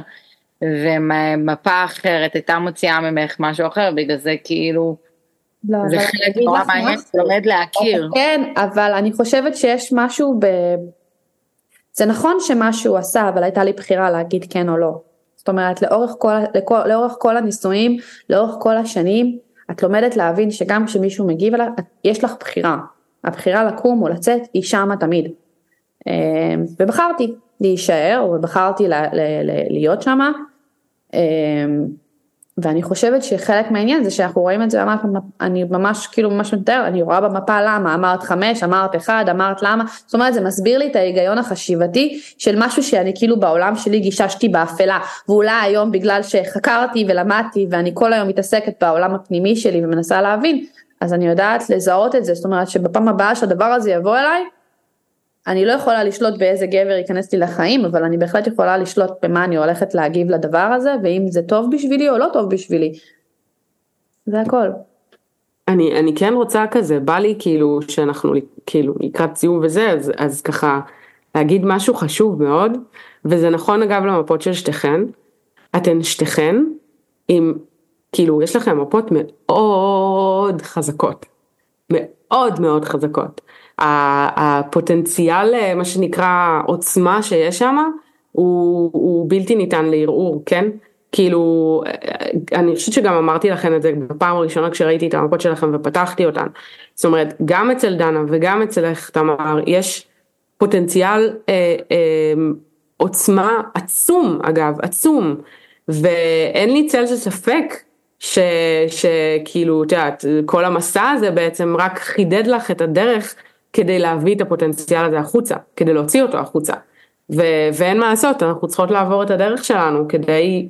ומפה אחרת הייתה מוציאה ממך משהו אחר בגלל זה כאילו לא, זה חלק נורא מעניין, לומד להכיר. כן, אבל אני חושבת שיש משהו ב... זה נכון שמה שהוא עשה, אבל הייתה לי בחירה להגיד כן או לא. זאת אומרת לאורך כל, לכל, לאורך כל הניסויים, לאורך כל השנים, את לומדת להבין שגם כשמישהו מגיב אליו, יש לך בחירה. הבחירה לקום או לצאת היא שמה תמיד. אמ, ובחרתי להישאר ובחרתי להיות שמה. אמ, ואני חושבת שחלק מהעניין זה שאנחנו רואים את זה, אמרת, אני ממש כאילו ממש מתאר, אני רואה במפה למה, אמרת חמש, אמרת אחד, אמרת למה, זאת אומרת זה מסביר לי את ההיגיון החשיבתי של משהו שאני כאילו בעולם שלי גיששתי באפלה, ואולי היום בגלל שחקרתי ולמדתי ואני כל היום מתעסקת בעולם הפנימי שלי ומנסה להבין, אז אני יודעת לזהות את זה, זאת אומרת שבפעם הבאה שהדבר הזה יבוא אליי, אני לא יכולה לשלוט באיזה גבר ייכנס לי לחיים, אבל אני בהחלט יכולה לשלוט במה אני הולכת להגיב לדבר הזה, ואם זה טוב בשבילי או לא טוב בשבילי. זה הכל. אני, אני כן רוצה כזה, בא לי כאילו שאנחנו כאילו לקראת סיום וזה, אז, אז ככה להגיד משהו חשוב מאוד, וזה נכון אגב למפות של שתיכן, אתן שתיכן עם, כאילו יש לכם מפות מאוד חזקות, מאוד מאוד חזקות. הפוטנציאל, אה, מה שנקרא עוצמה שיש שם, הוא, הוא בלתי ניתן לערעור, כן? כאילו, אה, אני חושבת שגם אמרתי לכם את זה בפעם הראשונה כשראיתי את המפות שלכם ופתחתי אותן. זאת אומרת, גם אצל דנה וגם אצלך תמר, יש פוטנציאל אה, אה, עוצמה עצום, אגב, עצום, ואין לי צל של ספק שכאילו, את יודעת, כל המסע הזה בעצם רק חידד לך את הדרך כדי להביא את הפוטנציאל הזה החוצה, כדי להוציא אותו החוצה. ו- ואין מה לעשות, אנחנו צריכות לעבור את הדרך שלנו כדי,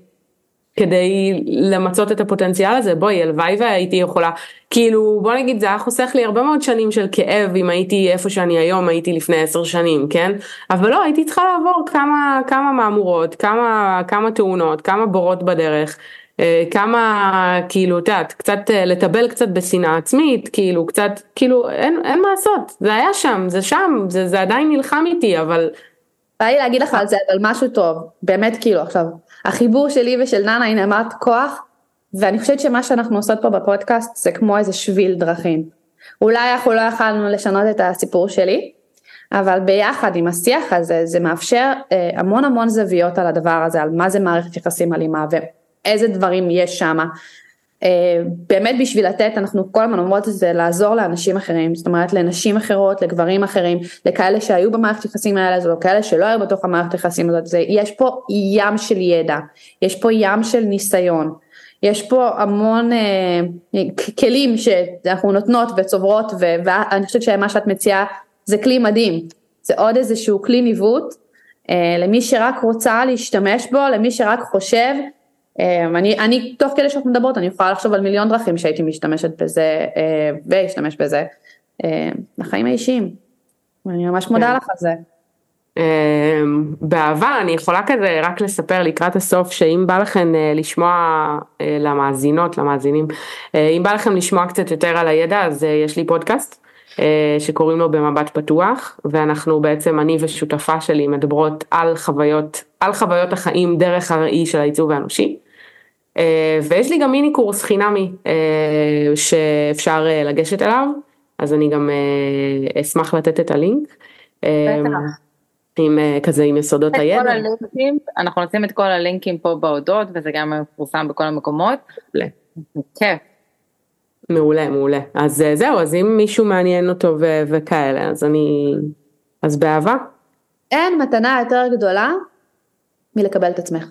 כדי למצות את הפוטנציאל הזה. בואי, הלוואי והייתי יכולה, כאילו, בוא נגיד, זה היה חוסך לי הרבה מאוד שנים של כאב אם הייתי איפה שאני היום הייתי לפני עשר שנים, כן? אבל לא, הייתי צריכה לעבור כמה, כמה מהמורות, כמה, כמה תאונות, כמה בורות בדרך. אה, כמה כאילו את יודעת קצת אה, לטבל קצת בשנאה עצמית כאילו קצת כאילו אין, אין מה לעשות זה היה שם זה שם זה, זה עדיין נלחם איתי אבל. בא לי להגיד לך על זה אבל משהו טוב באמת כאילו עכשיו החיבור שלי ושל ננה הנה אמרת כוח ואני חושבת שמה שאנחנו עושות פה בפודקאסט זה כמו איזה שביל דרכים. אולי אנחנו לא יכלנו לשנות את הסיפור שלי אבל ביחד עם השיח הזה זה מאפשר אה, המון המון זוויות על הדבר הזה על מה זה מערכת יחסים אלימה. איזה דברים יש שם. Uh, באמת בשביל לתת, אנחנו כל הזמן אומרות את זה, לעזור לאנשים אחרים, זאת אומרת לנשים אחרות, לגברים אחרים, לכאלה שהיו במערכת יחסים האלה הזו, לכאלה שלא היו בתוך המערכת יחסים הזאת, זה, יש פה ים של ידע, יש פה ים של ניסיון, יש פה המון אה, כלים שאנחנו נותנות וצוברות ואני חושבת שמה שאת מציעה זה כלי מדהים, זה עוד איזשהו כלי ניווט אה, למי שרק רוצה להשתמש בו, למי שרק חושב, אה, אני, אני תוך כדי שאת מדברת אני יכולה לחשוב על מיליון דרכים שהייתי משתמשת בזה אה, ואשתמש בזה אה, לחיים האישיים, אני ממש מודה כן. לך על זה. אמ, בעבר אני יכולה כזה רק לספר לקראת הסוף שאם בא לכם אה, לשמוע למאזינות למאזינים אם בא לכם לשמוע קצת יותר על הידע אז יש לי פודקאסט שקוראים לו במבט פתוח ואנחנו בעצם אני ושותפה שלי מדברות על חוויות על חוויות החיים דרך הראי של העיצוב האנושי. ויש לי גם מיני קורס חינמי שאפשר לגשת אליו אז אני גם אשמח לתת את הלינק. בטח. עם אה, כזה עם יסודות הידע. הלינקים, אנחנו נשים את כל הלינקים פה בהודות וזה גם מפורסם בכל המקומות. מעולה. כיף. מעולה מעולה אז אה, זהו אז אם מישהו מעניין אותו ו- וכאלה אז אני אז באהבה. אין מתנה יותר גדולה מלקבל את עצמך.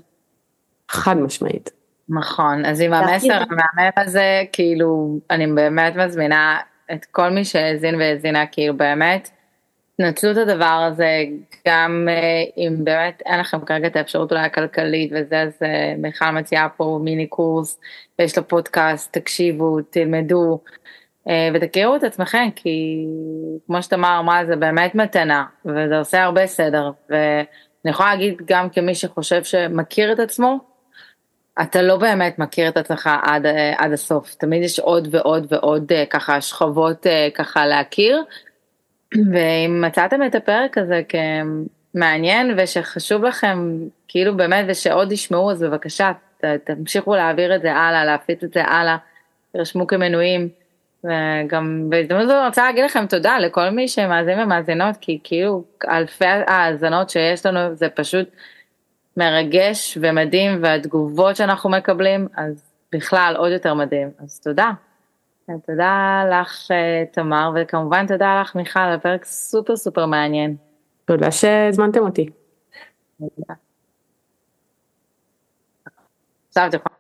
חד משמעית. נכון אז עם המסר המהמם הזה כאילו אני באמת מזמינה את כל מי שהאזין והאזינה כאילו באמת תנצלו את הדבר הזה, גם אה, אם באמת אין לכם כרגע את האפשרות אולי הכלכלית וזה, אז אה, מיכל מציעה פה מיני קורס, ויש לו פודקאסט, תקשיבו, תלמדו, אה, ותכירו את עצמכם, כי כמו שתמר אמרה, זה באמת מתנה, וזה עושה הרבה סדר, ואני יכולה להגיד גם כמי שחושב שמכיר את עצמו, אתה לא באמת מכיר את עצמך עד, עד הסוף, תמיד יש עוד ועוד ועוד ככה שכבות ככה להכיר. ואם מצאתם את הפרק הזה כמעניין ושחשוב לכם, כאילו באמת, ושעוד ישמעו, אז בבקשה, ת, תמשיכו להעביר את זה הלאה, להפיץ את זה הלאה, תרשמו כמנויים. וגם בהזדמנות זו אני רוצה להגיד לכם תודה לכל מי שמאזין ומאזינות, כי כאילו אלפי האזנות שיש לנו זה פשוט מרגש ומדהים, והתגובות שאנחנו מקבלים, אז בכלל עוד יותר מדהים, אז תודה. תודה לך אה, תמר וכמובן תודה לך מיכל על פרק סופר סופר מעניין. תודה שהזמנתם אותי. עכשיו את יכולה